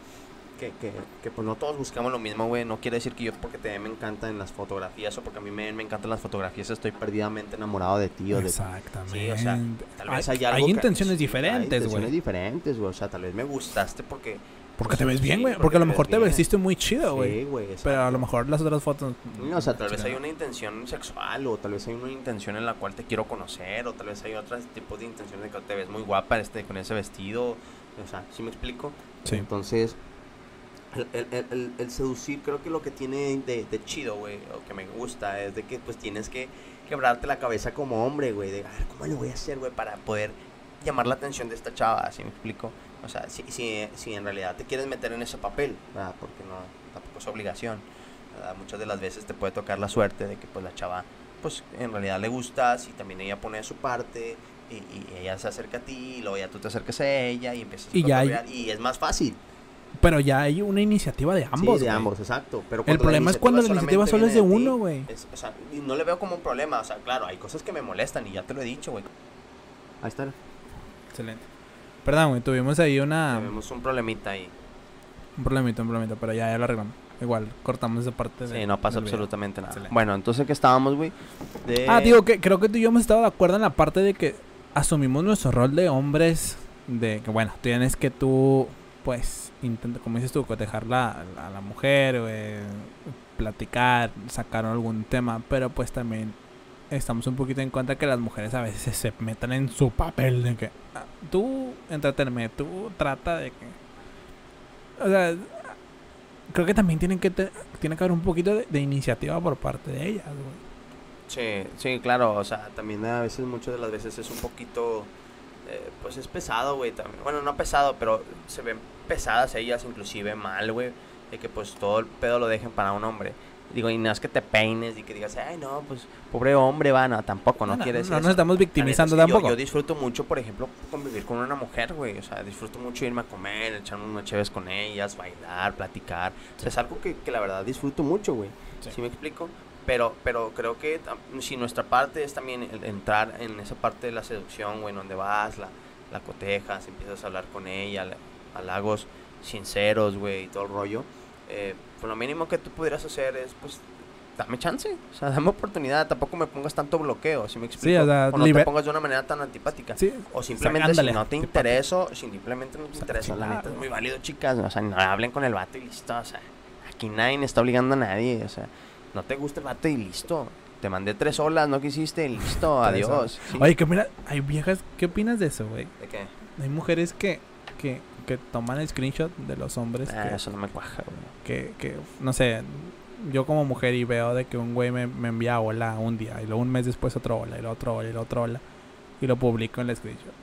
que, que, que, pues no todos buscamos lo mismo, güey, no quiere decir que yo porque te me encanta en las fotografías o porque a mí me, me encantan las fotografías estoy perdidamente enamorado de ti o de Exactamente. Sí, o sea, tal vez hay, hay algo hay intenciones sí, hay diferentes, intenciones güey. diferentes, güey, o sea, tal vez me gustaste porque... Porque te ves bien, Sí, güey. porque Porque a lo te mejor te bien. vestiste muy chido, güey. Sí, güey, Pero a lo mejor las otras fotos. No, o sea, tal vez hay una intención sexual o tal vez hay una intención en la cual te quiero conocer o tal vez hay otros tipos de intenciones de que te ves muy guapa este, con ese vestido. O sea, ¿sí me explico? Sí. Entonces, el, el- el- el- el seducir creo que lo que tiene de, de chido, güey, o que me gusta es de que pues tienes que quebrarte la cabeza como hombre, güey, de, a ver, ¿cómo le voy a hacer, güey, para poder llamar la atención de esta chava? ¿Sí me explico? O sea, si, si, si en realidad te quieres meter en ese papel, ¿verdad? Porque no, tampoco es obligación. ¿verdad? Muchas de las veces te puede tocar la suerte de que pues la chava, pues en realidad le gustas y también ella pone de su parte y, y ella se acerca a ti y luego ya tú te acercas a ella y empiezas a Y ya hay- y es más fácil. Pero ya hay una iniciativa de ambos. sí, de ambos, exacto. Pero El cuando problema es cuando la iniciativa solo es de uno, güey. o sea, no le veo como un problema. O sea, claro, hay cosas que me molestan y ya te lo he dicho, güey. Ahí está. Excelente. Perdón, güey, tuvimos ahí una. Tenemos un problemita ahí. Un problemita, un problemita, pero ya, ya lo arreglamos. Igual, cortamos esa parte. Sí, de- no pasa video. absolutamente nada. Excelente. Bueno, entonces que estábamos, güey. De... Ah, digo que creo que tú y yo hemos estado de acuerdo en la parte de que asumimos nuestro rol de hombres. De que, bueno, tienes que tú, pues, intenta, como dices tú, cotejar la, la- a la mujer, güey, platicar, sacar algún tema. Pero, pues, también estamos un poquito en cuenta que las mujeres a veces se metan en su papel de que ah, tú entretenme, tú trata de que. O sea, creo que también tienen que te- tiene que haber un poquito de, iniciativa por parte de ellas, güey. Sí, sí, claro, o sea, También a veces, muchas de las veces es un poquito... eh, pues es pesado, güey, también. Bueno, no pesado, pero se ven pesadas ellas, inclusive mal, güey. De que pues todo el pedo lo dejen para un hombre. Digo, y no es que te peines y que digas, ay, no, pues pobre hombre, va, no, tampoco, no, quiere decir no eso. nos estamos neta victimizando es que yo- tampoco. Yo, disfruto mucho, por ejemplo, convivir con una mujer, güey. O sea, disfruto mucho irme a comer, echarme unas chéves con ellas, bailar, platicar. O sea, es algo que, que la verdad disfruto mucho, güey. Sí. ¿Sí me explico? Pero, pero creo que si nuestra parte es también el entrar en esa parte de la seducción, güey, donde vas, la, la cotejas, empiezas a hablar con ella, halagos sinceros, güey, y todo el rollo. Eh, pues lo mínimo que tú pudieras hacer es, pues, dame chance, o sea, dame oportunidad, tampoco me pongas tanto bloqueo, ¿sí me explico? o sea, no te pongas de una manera tan antipática. Sí, O simplemente ándale, si no te intereso, si simplemente no te interesa, la neta es muy válido, chicas. O sea, no hablen con el vato y listo. O sea, aquí nadie está obligando a nadie. O sea, no te gusta el vato y listo. Te mandé tres olas, no quisiste, y listo, adiós. Sí. Oye, que mira, hay viejas, ¿qué opinas de eso, güey? ¿De qué? Hay mujeres que, que, que toman el screenshot de los hombres Ah, que, eso no me cuaja, güey. que, que, no sé, yo como mujer y veo de que un güey me, me envía hola un día y luego un mes después otro hola y lo otro hola y lo otro hola y lo publico en el screenshot.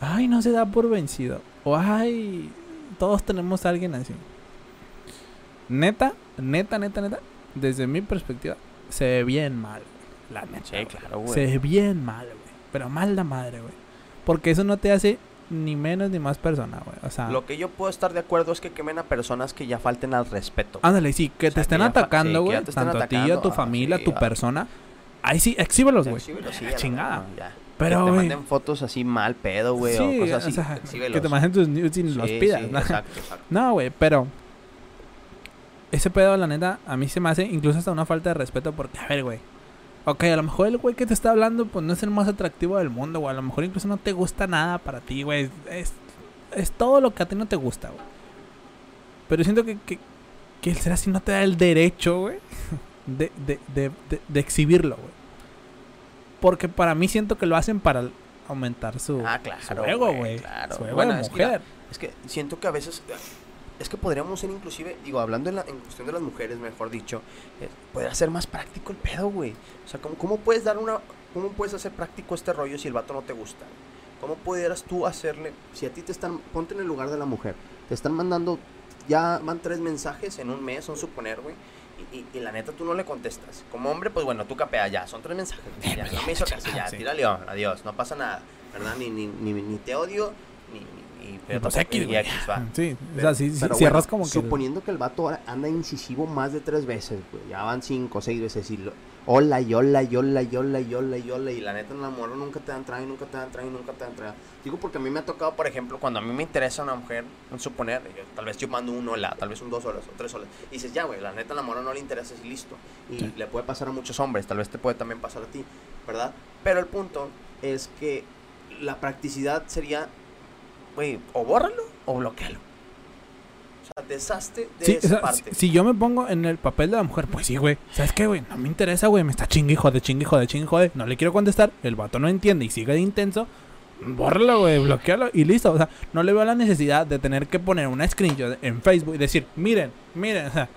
Ay, no se da por vencido. O ay, todos tenemos a alguien así. Neta, neta, neta, neta, desde mi perspectiva, se ve bien mal. La neta. Sí, claro, güey. Se ve bien mal, güey. Pero mal la madre, güey. Porque eso no te hace ni menos ni más persona, güey. O sea, Lo que yo puedo estar de acuerdo es que quemen a personas que ya falten al respeto. ándale, sí, que O sea, te estén sí, atacando, güey. estén Tanto a ti, a atacando, tu ah, familia, sí, a tu ah. persona. Ahí sí, exhíbelos, güey. Exhíbelo, sí, chingada. ya. Pero, que te manden fotos así mal pedo, güey, Sí, o cosas así. o sea, que exhíbelos. te manden tus nudes y Sí, los sí, pidas. ¿no? exacto, exacto. No, güey, pero ese pedo, la neta, a mí se me hace incluso hasta una falta de respeto porque, a ver, güey. Ok, a lo mejor el güey que te está hablando, pues no es el más atractivo del mundo, güey. A lo mejor incluso no te gusta nada para ti, güey. Es, es todo lo que a ti no te gusta, güey. Pero siento que, que, que el ser así no te da el derecho, güey, de, de, de, de, de exhibirlo, güey. Porque para mí siento que lo hacen para aumentar su, Ah, claro, su ego, güey, claro. Su ego Bueno, de es que mira, mujer. Es que siento que a veces. Es que podríamos ser inclusive, digo, hablando en, la, en cuestión de las mujeres, mejor dicho, eh, podría ser más práctico el pedo, güey. O sea, ¿cómo, ¿cómo puedes dar una. ¿Cómo puedes hacer práctico este rollo si el vato no te gusta? ¿Cómo pudieras tú hacerle. Si a ti te están... Ponte en el lugar de la mujer. Te están mandando... Ya van tres mensajes en un mes, un suponer, güey? Y, y, y la neta tú no le contestas. Como hombre, pues bueno, tú capea ya, son tres mensajes. Ya, no me hizo caso, ya, tira león, adiós, no pasa nada. ¿verdad? Ni, ni, ni, ni te odio, ni, ni- Y pero pues X, y. X, va. Sí, o sea, sí, pero cierras como que... Suponiendo que el vato anda incisivo más de tres veces, güey. Ya van cinco, seis veces. Y lo, hola, y hola, y hola, y hola, y hola, y hola. Y la neta, en la morra nunca te dan traje, nunca te dan traje, nunca te dan traje. Digo porque a mí me ha tocado, por ejemplo, cuando a mí me interesa una mujer, suponer, yo- tal vez yo mando un hola, tal vez un dos horas o tres horas, y dices, ya, güey, la neta, la mora no le interesa y listo. Y Sí. le puede pasar a muchos hombres, tal vez te puede también pasar a ti, ¿verdad? Pero el punto es que la practicidad sería, güey, o bórralo o bloquealo. O sea, deshazte de Sí, o esa sea, parte. si, si yo me pongo en el papel de la mujer, pues sí, güey. ¿Sabes qué, güey? No me interesa, güey. Me está chingue, jode, chingue, jode, chingue, jode. No le quiero contestar. El vato no entiende y sigue de intenso. Bórralo, güey. Bloquealo y listo. O sea, no le veo la necesidad de tener que poner una screenshot en Facebook y decir, miren, miren. O sea,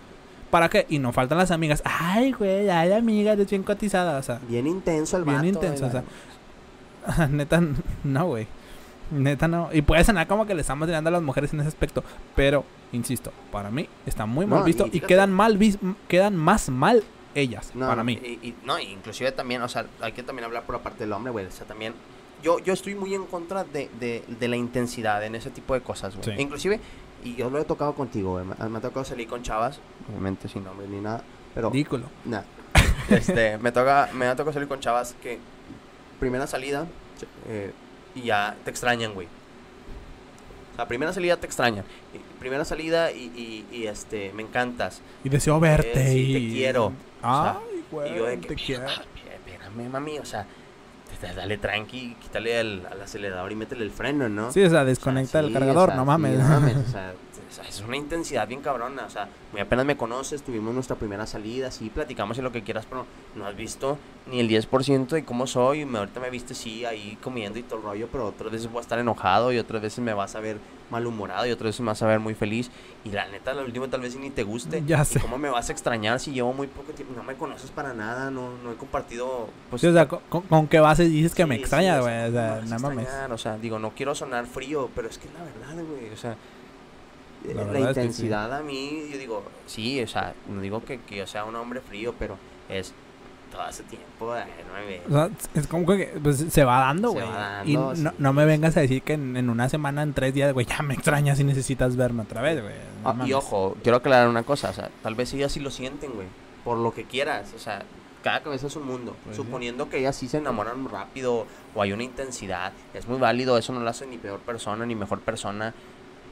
¿para qué? Y no faltan las amigas. Ay, güey, ay, amiga, eres bien cotizada. O sea, Bien intenso el Bien vato. intenso, güey, o sea, neta, no, güey. Neta, no. Y puede sonar como que le estamos tirando a las mujeres en ese aspecto. Pero, insisto, para mí está muy mal No, visto. y quedan mal vis quedan más mal ellas, No, para mí. Y, y- no, inclusive también, o sea, hay que también hablar por la parte del hombre, güey. O sea, también. Yo, yo estoy muy en contra de, de, de la intensidad en ese tipo de cosas, güey. Sí. Inclusive, Y yo lo he tocado contigo, güey. Me, me ha tocado salí con chavas, obviamente sin nombre ni nada. Pero, Ridículo. nada. este, me toca, me ha tocado salir con chavas que Primera salida, eh, y ya te extrañan, güey. O sea, primera salida te extrañan. y- Primera salida y, y- y, este, me encantas. Y deseo verte Eh, sí, y... te quiero. Ay, y güey, yo de te quiero. "Ah, espérame, mami, o sea, dale tranqui, quítale el- al acelerador y métele el freno, ¿no? Sí, o sea, O sea, desconecta el cargador, o sea, no sí, mames. no mames, o sea, o sea, es una intensidad bien cabrona, o sea, muy apenas me conoces, tuvimos nuestra primera salida, sí, platicamos y lo que quieras, pero no has visto ni el 10% de cómo soy, me, ahorita me viste, sí, ahí comiendo y todo el rollo, pero otras veces voy a estar enojado y otras veces me vas a ver malhumorado y otras veces me vas a ver muy feliz y la neta, lo último tal vez ni te guste. Ya ¿Y sé. ¿Cómo me vas a extrañar si llevo muy poco tiempo? No me conoces para nada, no, no he compartido, pues... Sí, o sea, con, con- qué base dices que me Sí, sí, extrañas, güey. sea, o sea, ¿cómo me vas a no mames. O sea, digo, no quiero sonar frío, pero es que es la verdad, güey. O sea, eh, La la, verdad es que sí. intensidad a mí, yo digo, sí, o sea, no digo que, que yo sea un hombre frío, pero es todo ese tiempo, ay, nueve. O sea, es como que pues, se va dando, Se güey. va Y dando, no, sí. no me vengas a decir que en, en una semana, en tres días, güey, ya me extrañas y necesitas verme otra vez, güey. No Ah, y ojo, quiero aclarar una cosa, o sea, tal vez ellas sí lo sienten, güey, por lo que quieras, o sea, cada cabeza es un mundo. Pues sí. Suponiendo que ellas sí se enamoran rápido o hay una intensidad, es muy válido, eso no lo hace ni peor persona ni mejor persona.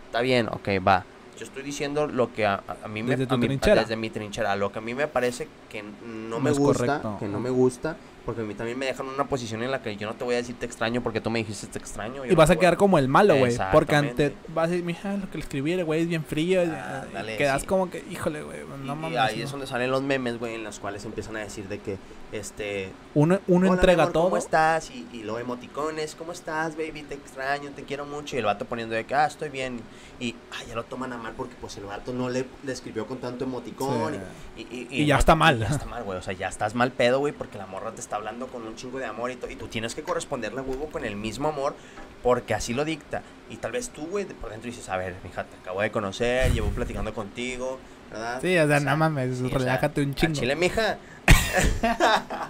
Está bien, ok, va. Yo estoy diciendo lo que a, a- mí me Desde tu a trinchera. desde mi trinchera, lo que a mí me parece que no, No me gusta, correcto. que no me gusta, porque a mí también me dejan en una posición en la que yo no te voy a decir te extraño porque tú me dijiste te extraño. Y no vas a voy quedar como el malo, güey. Porque Exactamente. ante vas a decir, mija, lo que le escribí, el güey es bien frío. y- Ah, y dale, quedas sí. como que, híjole, güey, no y, y mames. ahí no. es donde salen los memes, güey, en los cuales empiezan a decir de que, este... Uno, uno "Hola, mi entrega amor, todo. ¿Cómo estás? Y, y luego emoticones, ¿cómo estás, baby? Te extraño, te quiero mucho. Y el vato poniendo de que, ah, estoy bien. Y, ah, ya lo toman a mal porque, pues, el vato no le, le escribió con tanto emoticón. Sí. Y- Y ya está mal. Ya está mal, güey. O sea, ya estás mal pedo, güey, porque la morra te está hablando con un chingo de amor y, y tú tienes que corresponderle, huevo, con el mismo amor porque así lo dicta. Y tal vez tú, güey, por dentro dices, a ver, mija, te acabo de conocer, llevo platicando contigo, ¿verdad? Sí, o sea, no mames, sí, o sea, relájate un chingo. Chile, mija.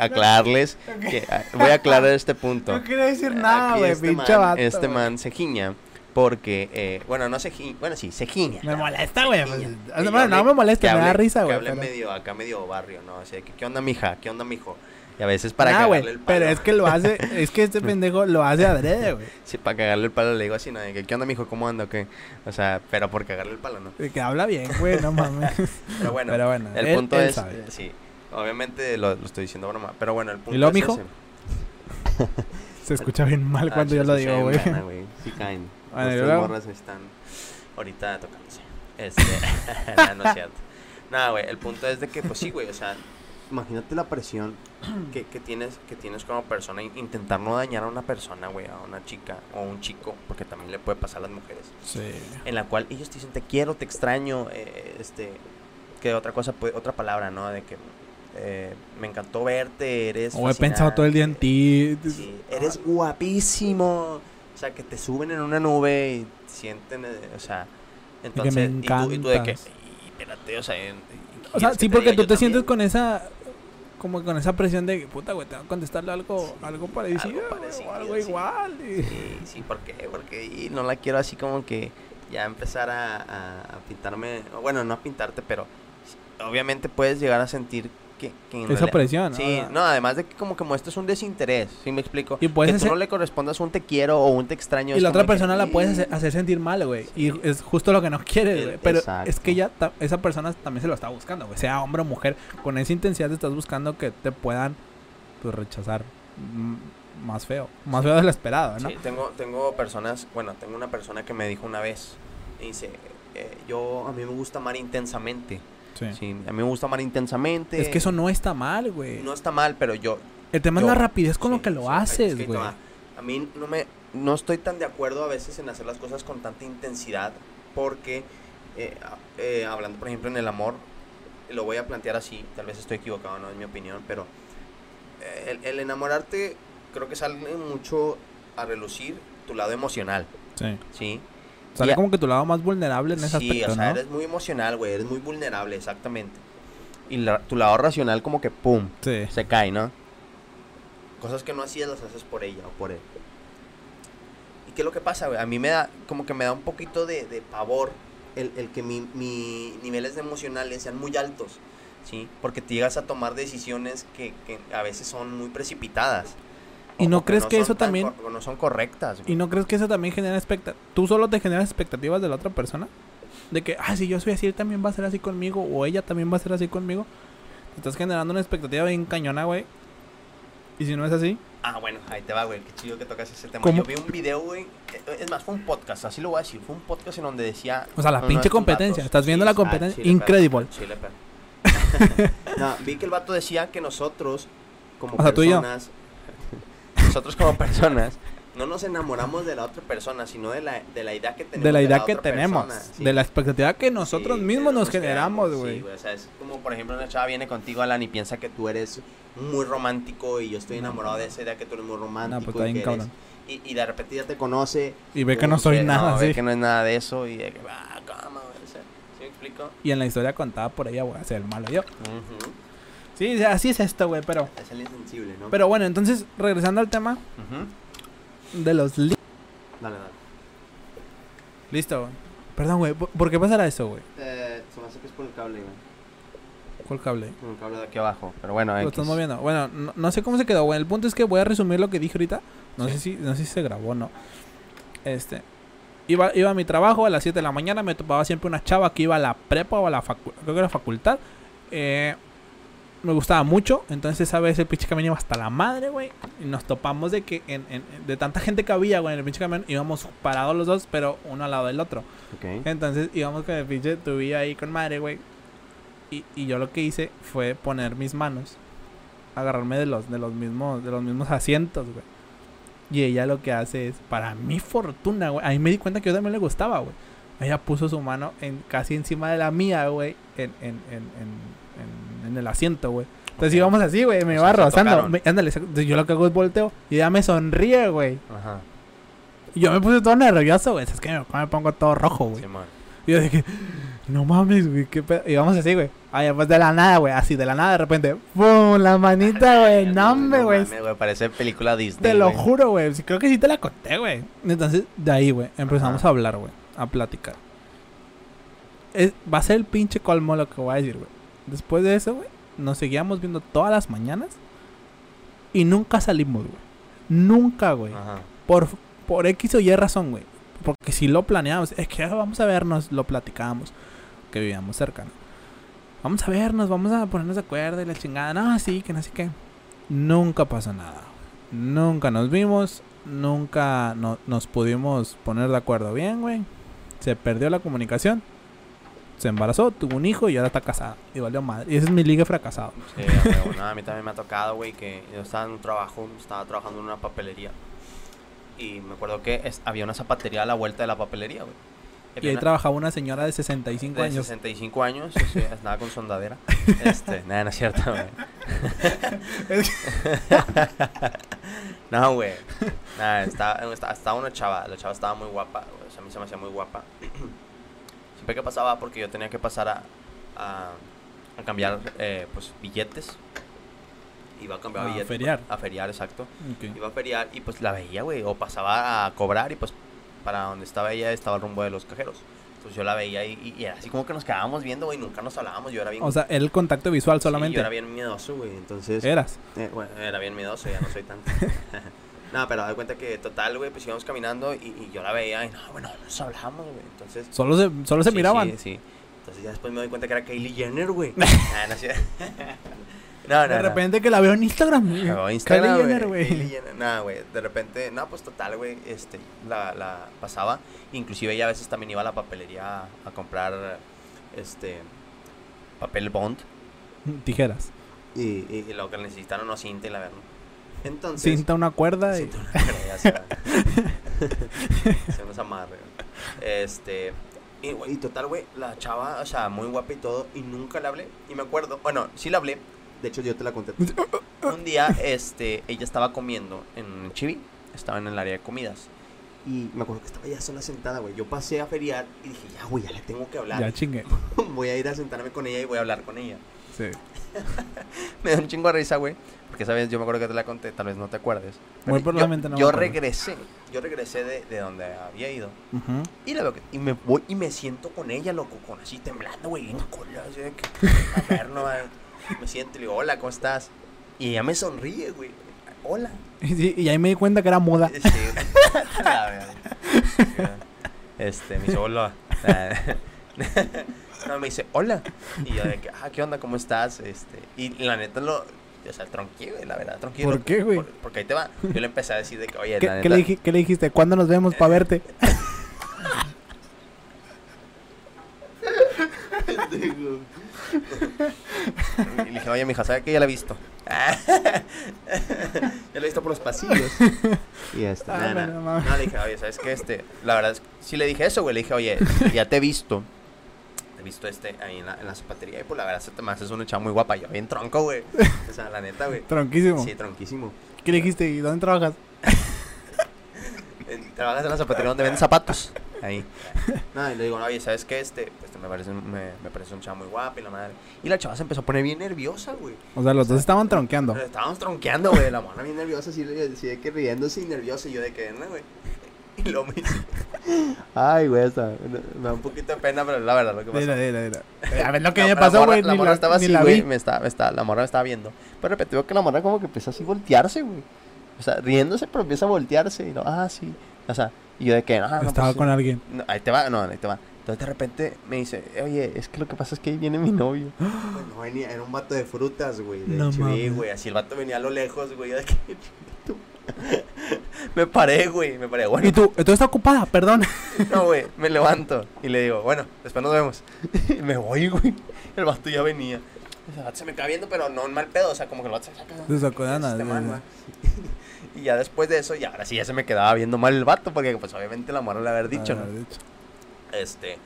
Aclararles que ah, voy a aclarar este punto. No quería decir nada, Aquí güey, este pinche man, vato. Este man se giña porque, eh, bueno, no se giña, bueno, sí, se giña. Me molesta, güey. Que no me molesta, que me da risa, Que güey. hable pero- medio, acá medio barrio, ¿no? Así de que, ¿qué onda, mija? ¿Qué onda, mijo? Y a veces para Nah, cagarle el palo. pero es que lo hace, es que este pendejo lo hace adrede, güey. Sí, para cagarle el palo le digo así, ¿no? Que, ¿qué onda, mijo? ¿Cómo anda o qué? O sea, pero por cagarle el palo, ¿no? De que habla bien, güey, no mames. Pero bueno, Pero bueno, el él- punto él es, sabe. sí, obviamente lo, lo estoy diciendo broma, pero bueno, el punto luego, es mijo? ese. Se escucha bien mal Ah, cuando yo lo digo, güey. Sí caen. Bueno, Los ¿y tres luego? morras están ahorita tocándose. Este, no es cierto. Nada, güey, el punto es de que, pues sí, güey, o sea, imagínate la presión que, que tienes que tienes como persona, in- intentar no dañar a una persona, güey, a una chica o un chico, porque también le puede pasar a las mujeres, Sí. en la cual ellos te dicen, te quiero, te extraño, eh, este, que otra cosa, otra palabra, ¿no? De que eh, me encantó verte, eres O he pensado todo el día en ti. Sí, eres guapísimo. O sea, que te suben en una nube y sienten, eh, o sea, entonces, me y, tú, y tú de que, encantas. "Y, espérate, o sea, y- O sea, ¿quieres sí, porque tú te sientes también?" con esa como con esa presión de que, puta, güey, tengo que contestarle algo, algo parecido, algo güey, parecido, o algo sí. igual. y- Sí, sí, ¿por qué? Porque y no la quiero así como que ya empezar a, a- a pintarme, bueno, no a pintarte, pero obviamente puedes llegar a sentir que, que Esa realidad- presión. Sí, no, además de que como que muestres un desinterés, ¿sí me explico? Y puedes que tú hacer- no le correspondas un te quiero o un te extraño. Y es la otra que, persona la puedes hacer, "Mm". hacer sentir mal, güey. Sí. Y es justo lo que no quieres, güey. Pero es exacto. que ya esa persona también se lo está buscando, güey. Sea hombre o mujer, con esa intensidad te estás buscando que te puedan pues, rechazar más feo. Más feo de lo esperado, ¿no? Sí, tengo, tengo personas, bueno, tengo una persona que me dijo una vez, me dice, eh, yo, a mí me gusta amar intensamente. Sí. Sí, a mí me gusta amar intensamente. Es que eso no está mal, güey. no está mal, pero yo... El tema yo- es la rapidez con sí, lo que lo sí, es haces, que güey. te va. A mí no me, no estoy tan de acuerdo a veces en hacer las cosas con tanta intensidad, porque, eh, eh, hablando por ejemplo en el amor, lo voy a plantear así, tal vez estoy equivocado, no es mi opinión, pero eh, el, el enamorarte creo que sale mucho a relucir tu lado emocional, Sí. ¿sí? Sale como que tu lado más vulnerable en ese sí, aspecto, o sea, ¿no? eres muy emocional, güey, eres muy vulnerable, exactamente. Y la- tu lado racional como que, ¡pum!, Sí. se cae, ¿no? Cosas que no hacías las haces por ella o por él. ¿Y qué es lo que pasa, güey? A mí me da, como que me da un poquito de, de pavor el, el que mi, mi niveles emocionales sean muy altos, ¿sí? Porque te llegas a tomar decisiones que, que a veces son muy precipitadas, ¿Y no crees que eso tan también- no son correctas, güey. ¿Y no crees que eso también genera expectativas? ¿Tú solo te generas expectativas de la otra persona? De que, ah, si yo soy así, él también va a ser así conmigo. O ella también va a ser así conmigo. Estás generando una expectativa bien cañona, güey. Y si no es así, Ah, bueno, ahí te va, güey. Qué chido que tocas ese tema. ¿Cómo? Yo vi un video, güey. eh, Es más, fue un podcast, así lo voy a decir. Fue un podcast en donde decía. o sea, la pinche competencia. Estás viendo la ah, competencia. perro, Incredible. no, vi que el vato decía que nosotros, como O sea, tú y yo. Nosotros, como personas, no nos enamoramos de la otra persona, sino de la, de la idea que tenemos. De la idea que otra tenemos. persona, sí. De la expectativa que nosotros Sí, mismos que nos generamos, sí, güey. O sea, es como, por ejemplo, una chava viene contigo, Alan, y piensa que tú eres muy romántico y yo estoy No. enamorado de esa idea que tú eres muy romántico. No, pues y está bien que eres- cabrón. y, y de repente ya te conoce. Y ve que no soy que nada ve así. que no es nada de eso y de que, ah, cama, güey. o sea, ¿Sí me explico? Y en la historia contada por ella, voy a ser el malo yo. Ujú. Sí, así es esto, güey. Pero, Es el insensible, ¿no? pero bueno, entonces, regresando al tema de los li- Dale, dale. Listo, güey. Perdón, güey. ¿Por qué pasará eso, güey? Eh, se me hace que es por el cable, güey. ¿Cuál cable? Por el cable de aquí. Aquí abajo, pero bueno, Lo X. estás moviendo. Bueno, no, no sé cómo se quedó, güey. El punto es que voy a resumir lo que dije ahorita. No Sí. sé si no sé si se grabó o no. Este. Iba, iba a mi trabajo a las 7 de la mañana. Me topaba siempre una chava que iba a la prepa o a la facultad. Creo que era facultad. Eh, me gustaba mucho. Entonces esa vez el pinche camión iba hasta la madre, güey. Y nos topamos de que en, en- de tanta gente que había, güey, en el pinche camión íbamos parados los dos, pero uno al lado del otro. Entonces íbamos con el pinche tubillo ahí con madre, güey. Y, y yo lo que hice fue poner mis manos, agarrarme de los, de los mismos, de los mismos asientos, güey. Y ella lo que hace es, para mi fortuna, güey. Ahí me di cuenta que yo también le gustaba, güey. Ella puso su mano en, casi encima de la mía, güey. En, en, en, en, el asiento, güey. Entonces íbamos así, güey. Me O va sea, se rozando. Me- ándale, yo lo que hago es volteo. Y ella me sonríe, güey. Ajá. Y yo me puse todo nervioso, güey. Es que me, me pongo todo rojo, güey. Simón. Y yo dije, no mames, güey, qué pedo. Y vamos así, güey. Ay, pues de la nada, güey. Así, de la nada, de repente, ¡pum! La manita, güey. No, güey. Parece película Disney. Te lo juro, güey. Sí, creo que sí te la conté, güey. Entonces, de ahí, güey, empezamos Ajá. a hablar, güey. A platicar. Es- va a ser el pinche colmo lo que voy a decir, güey. Después de eso, güey, nos seguíamos viendo todas las mañanas. Y nunca salimos, güey. Nunca, güey. Por, por X o Y razón, güey. Porque si lo planeamos, es que ah, vamos a vernos, lo platicábamos. Que vivíamos cerca, ¿no? Vamos a vernos, vamos a ponernos de acuerdo y la chingada. No, sí, que no sé qué. Nunca pasó nada. Nunca nos vimos. Nunca no- nos pudimos poner de acuerdo bien, güey. Se perdió la comunicación. Se embarazó, tuvo un hijo y ahora está casada. Y valió madre. Y ese es mi liga fracasado. Sí, a huevo, no, a mí también me ha tocado, güey, que yo estaba en un trabajo, estaba trabajando en una papelería. Y me acuerdo que es- había una zapatería a la vuelta de la papelería, güey. Y ahí una- trabajaba una señora de 65 de años. 65 años, sí, estaba con sondadera. Este, nada, no es cierto, güey. no, güey. Nada, estaba, estaba, estaba una chava, la chava estaba muy guapa, güey, o sea, a mí se me hacía muy guapa. Siempre que pasaba, porque yo tenía que pasar a, a, a cambiar, eh, pues, billetes. Iba a cambiar A billetes. feriar. A feriar, exacto. Iba a feriar y pues la veía, güey. O pasaba a cobrar y pues para donde estaba ella estaba el rumbo de los cajeros. Entonces yo la veía y, y era así como que nos quedábamos viendo, güey. Nunca nos hablábamos. Yo era bien. O sea, el contacto visual sí, solamente. yo era bien miedoso, güey. Entonces. Eras. eh, bueno, era bien miedoso, ya no soy tanto. no, pero da cuenta que total, güey, pues íbamos caminando y, y yo la veía y no, bueno, no nos hablamos, güey. Entonces. Solo se, solo se sí, miraban. Sí, sí. Entonces ya después me doy cuenta que era Kylie Jenner, güey. Ah, no, sí. no, no, de no. repente que la veo en Instagram. güey. O Instagram, Kylie Jenner, güey. Kylie güey. Jenner, Nada, güey. De repente, no, pues total, güey. Este, la, la pasaba. Inclusive ella a veces también iba a la papelería a, a comprar, este, papel bond. Tijeras. Y, y, y lo que necesitaron, no cinta y la verdad. Entonces. Cinta una cuerda y... una cuerda, ya se nos amarre. Este. Y, güey, y total, güey, la chava, o sea, muy guapa y todo, y nunca le hablé. Y me acuerdo, bueno, sí le hablé. De hecho, yo te la conté. Un día, este, ella estaba comiendo en Chibi, estaba en el área de comidas. Y me acuerdo que estaba ya sola sentada, güey. Yo pasé a feriar y dije, ya, güey, ya le tengo que hablar. Ya chingue. voy a ir a sentarme con ella y voy a hablar con ella. Sí. Me dio un chingo de risa, güey. Porque, ¿sabes? Yo me acuerdo que te la conté, tal vez no te acuerdes. Muy yo- probablemente no me Yo regresé, yo regresé de, de donde había ido. Ujú. Y la veo que- y me voy y me siento con ella, loco, con así temblando, güey, en cola, así de que, a ver, no, me siento y le digo, hola, ¿cómo estás? Y ella me sonríe, güey. hola. Y, ahí me di cuenta que era moda. Sí. La verdad. Este, me dice, hola. No, me dice, hola. Y yo de que, ah, ¿qué onda? ¿Cómo estás? Este, y la neta lo, o sea, tronqué, güey, la verdad, tronqué. ¿Por qué, güey? Por- porque ahí te va. Yo le empecé a decir de que, oye, ¿Qué, la qué le, dij- qué le dijiste? ¿Cuándo nos vemos para verte? Y le dije, oye, mija, ¿sabe que ya la he visto? ya la he visto por los pasillos. Y Ah, nada, bueno, nada. mames. No, le dije, oye, ¿sabes qué? Este, la verdad es que sí le dije eso, güey. Le dije, oye, ya te he visto. Visto este ahí en la, en la zapatería. Y pues la verdad, se te me haces una chava muy guapa. Yo bien tronco, güey. O sea, la neta, güey. Tronquísimo. Sí, tronquísimo. ¿Qué le dijiste? ¿Y dónde trabajas? Trabajas en la zapatería donde venden zapatos. Ahí. No, y le digo, oye, ¿sabes qué? Este, pues me parece, me, me parece un chavo muy guapa y la madre. Y la chava se empezó a poner bien nerviosa, güey. O sea, los dos estaban tronqueando. Estábamos tronqueando, güey. La mona bien nerviosa, así, le- así de que riéndose y nerviosa. Y yo de que, no, güey. Y me dice, Ay, güey, esta. me da un poquito de pena, pero es la verdad lo que pasó. Mira, mira, mira. A ver lo que La- me pasó, güey. La morra estaba así, güey. Me está, me está, la morra me estaba viendo. Pero de repente veo que la morra como que empieza así a voltearse, güey. O sea, riéndose, pero empieza a voltearse. Y no, ah, sí. O sea, y yo de que, ah, no, Estaba pues, con alguien. no, ahí te va, no, ahí te va. Entonces de repente me dice, oye, es que lo que pasa es que ahí viene mi novio. Bueno, venía, era un vato de frutas, güey. de No güey, así el vato venía a lo lejos, güey. yo de que, tú. me paré, güey, me paré. Bueno, ¿Y tú? ¿Tú estás ocupada? Perdón. no, güey, me levanto y le digo, bueno, después nos vemos. y me voy, güey. El vato ya venía. Se me queda viendo, pero no en mal pedo, o sea, como que vato se saca. Se sacó de nada, Este man. Y ya después de eso, ya ahora sí ya se me quedaba viendo mal el vato, porque pues obviamente la morra le haber dicho, Ah, ¿no? dicho. Este,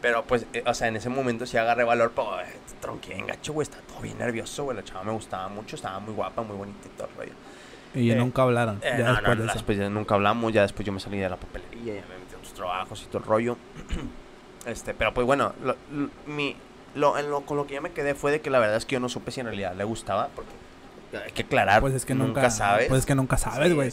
pero pues, eh, o sea, en ese momento sí agarré valor, pero eh, tronqué güey, está todo bien nervioso, güey, la chava me gustaba mucho, estaba muy guapa, muy bonita y todo el rollo. Y Eh, nunca hablaron. Eh, ya no, después no, de eso. después ya nunca hablamos, ya después yo me salí de la papelería, ya me metí a otros trabajos y todo el rollo. este, pero pues bueno, lo, lo- mi, lo, en lo, con lo que ya me quedé fue de que la verdad es que yo no supe si en realidad le gustaba, porque hay que aclarar, Pues es que nunca, sabes. Pues es que nunca sabes, güey.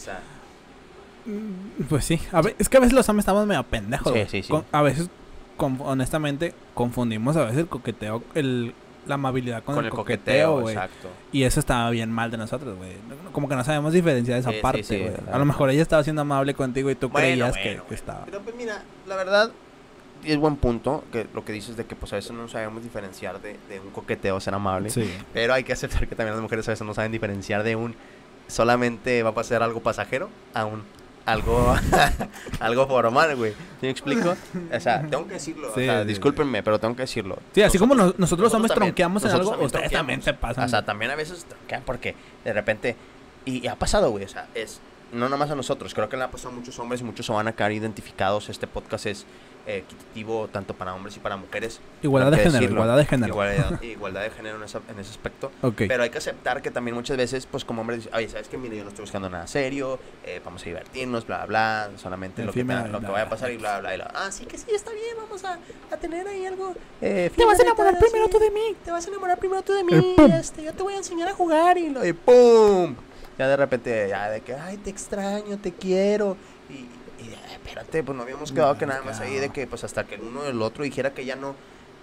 Mm, Pues sí. A ver, es que a veces los hombres estamos medio pendejos. Sí, sí, sí. Con- a veces, con- honestamente, confundimos a veces el coqueteo, el, la amabilidad con, con el, el coqueteo, güey. exacto. Y eso estaba bien mal de nosotros, güey. Como que no sabemos diferenciar esa Sí, parte, sí, güey. a lo mejor ella estaba siendo amable contigo y tú Bueno, creías que, bueno, que bueno. estaba. Pero pues mira, la verdad, y es buen punto, que lo que dices de que pues a veces no sabemos diferenciar de, de un coqueteo ser amable. Sí. Pero hay que aceptar que también las mujeres a veces no saben diferenciar de un solamente va a pasar algo pasajero a un algo algo formal, güey. ¿Sí me explico? O sea, tengo que decirlo. Sí, o sea, sí, discúlpenme, pero tengo que decirlo. Sí, así como nos- nosotros, hombres tronqueamos en algo, también ustedes también se pasan. O sea, también a veces tronquean porque de repente. Y, y ha pasado, güey. O sea, es. No nada más a nosotros. Creo que le ha pasado a muchos hombres y muchos se van a quedar identificados. Este podcast es equitativo tanto para hombres y para mujeres. igualdad de género, decirlo. igualdad de género. Igualdad, igualdad de género en, esa- en ese aspecto. Ok. Pero hay que aceptar que también muchas veces, pues como hombres, dicen, oye, ¿sabes qué? Mira, yo no estoy buscando nada serio, eh, vamos a divertirnos, bla, bla, bla, solamente lo que, lo que bla, vaya a bla, pasar y bla, bla, y bla. Ah, sí que sí, está bien, vamos a, a tener ahí algo. eh, Te vas a enamorar primero tú de mí. Te vas a enamorar primero tú de mí, Eh, este, yo te voy a enseñar a jugar y lo y ¡pum! Ya de repente, ya de que, ay, te extraño, te quiero. Y, espérate, pues no habíamos quedado que nada más ahí de que, pues hasta que el uno del otro dijera que ya no.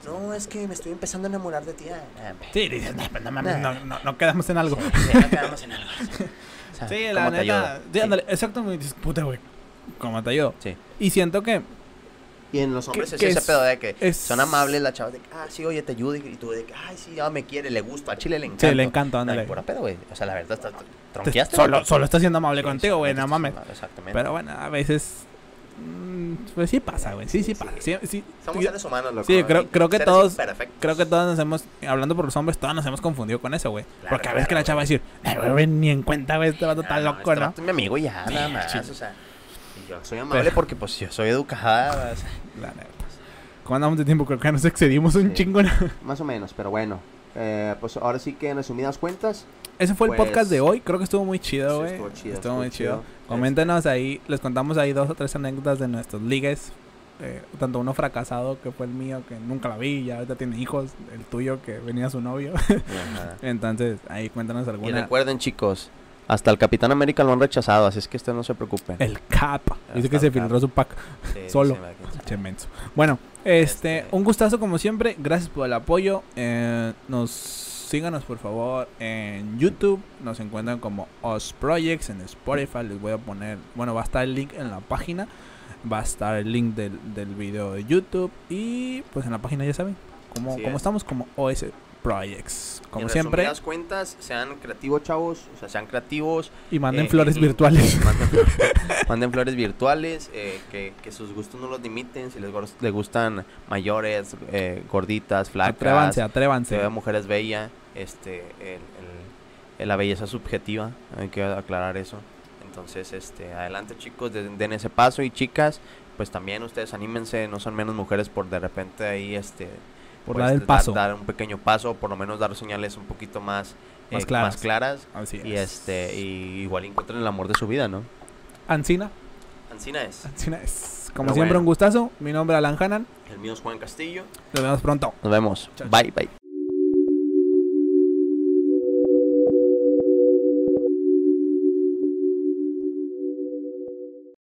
No, es que me estoy empezando a enamorar de ti. Ah, ah. Sí, dices, no, pues, no no, no, no quedamos en algo. Sí, no quedamos en algo. O sea, Sí, ¿cómo la neta. Sí, ándale, exacto, me dices, puta, güey. ¿Cómo te ayudo? Sí. Y siento que Y en los Hombres hombres. es que ese es- pedo de que es- son amables las chavas de que, ah, sí, oye, te ayudo. Y tú de que, ay, sí, ya me quiere, le gusta. A Chile le encanta. sí, le encanta, ándale. Pura pedo, güey. O sea, la verdad, está, Te- tronqueaste. Solo, solo está siendo amable Sí, contigo, güey, no mames. Exactamente. Pero bueno, a veces. Mm, Pues sí pasa, güey. Sí, sí, Sí, pasa. sí. Sí. Somos seres humanos, loco. Sí, creo- creo que todos- imperfectos. Creo que todos nos hemos, hablando por los hombres, todos nos hemos confundido con eso, güey. Claro, Porque a veces que la chava va a decir, "Ay, güey, güey, ni en cuenta, güey, este vato está Ah, no, loco, este ¿no? vato es mi amigo ya, nada Sí, más. O sea, yo soy amable porque, pues, yo soy educada. o sea, La neta. ¿Cómo andamos de tiempo? Creo que nos excedimos un Sí. chingo. ¿no? Más o menos, pero bueno. Eh, pues ahora sí que en resumidas cuentas. Ese fue el Pues- podcast de hoy. Creo que estuvo muy chido, Sí, güey. estuvo chido, Estuvo estuvo muy chido. chido. Coméntenos ahí. Les contamos ahí dos o tres anécdotas de nuestros ligues. Eh, tanto uno fracasado, que fue el mío, que nunca la vi, ya ahorita tiene hijos. El tuyo, que venía su novio. ajá. Entonces, ahí cuéntanos Y alguna. recuerden, chicos, hasta el Capitán América lo han rechazado, así es que ustedes no se preocupen. El Cap. Dice que se filtró su pack. Sí, solo. menso. Bueno, este, Este- un gustazo como siempre. Gracias por el apoyo. Eh, nos síganos por favor en YouTube. Nos encuentran como Os Projects en Spotify. Les voy a poner, bueno, va a estar el link en la página. Va a estar el link del, del video de YouTube. Y pues en la página ya saben. Como, Así como es. estamos como OS Projects. Como en siempre. resumidas cuentas, sean creativos, chavos. O sea, sean creativos. Y manden eh, flores y- virtuales. Manden, manden flores virtuales. eh, que, que sus gustos no los limiten. Si les, les gustan mayores, eh, gorditas, flacas. Atrévanse, Se atrévanse. mujeres bellas. Este, el, la belleza subjetiva. Hay que aclarar eso. Entonces, este, adelante chicos, den, den ese paso. Y chicas, pues también ustedes anímense. No son menos mujeres por de repente ahí, este Por pues, dar el paso. Dar, un pequeño paso, por lo menos dar señales un poquito más, Más eh, claras. más claras. Así Y es. este, y igual encuentren el amor de su vida, ¿no? Ancina. Ancina es. Ancina es. Como Pero siempre, bueno. un gustazo. Mi nombre es Alan Hanan. El mío es Juan Castillo. Nos vemos pronto. Nos vemos. Chao, bye, bye.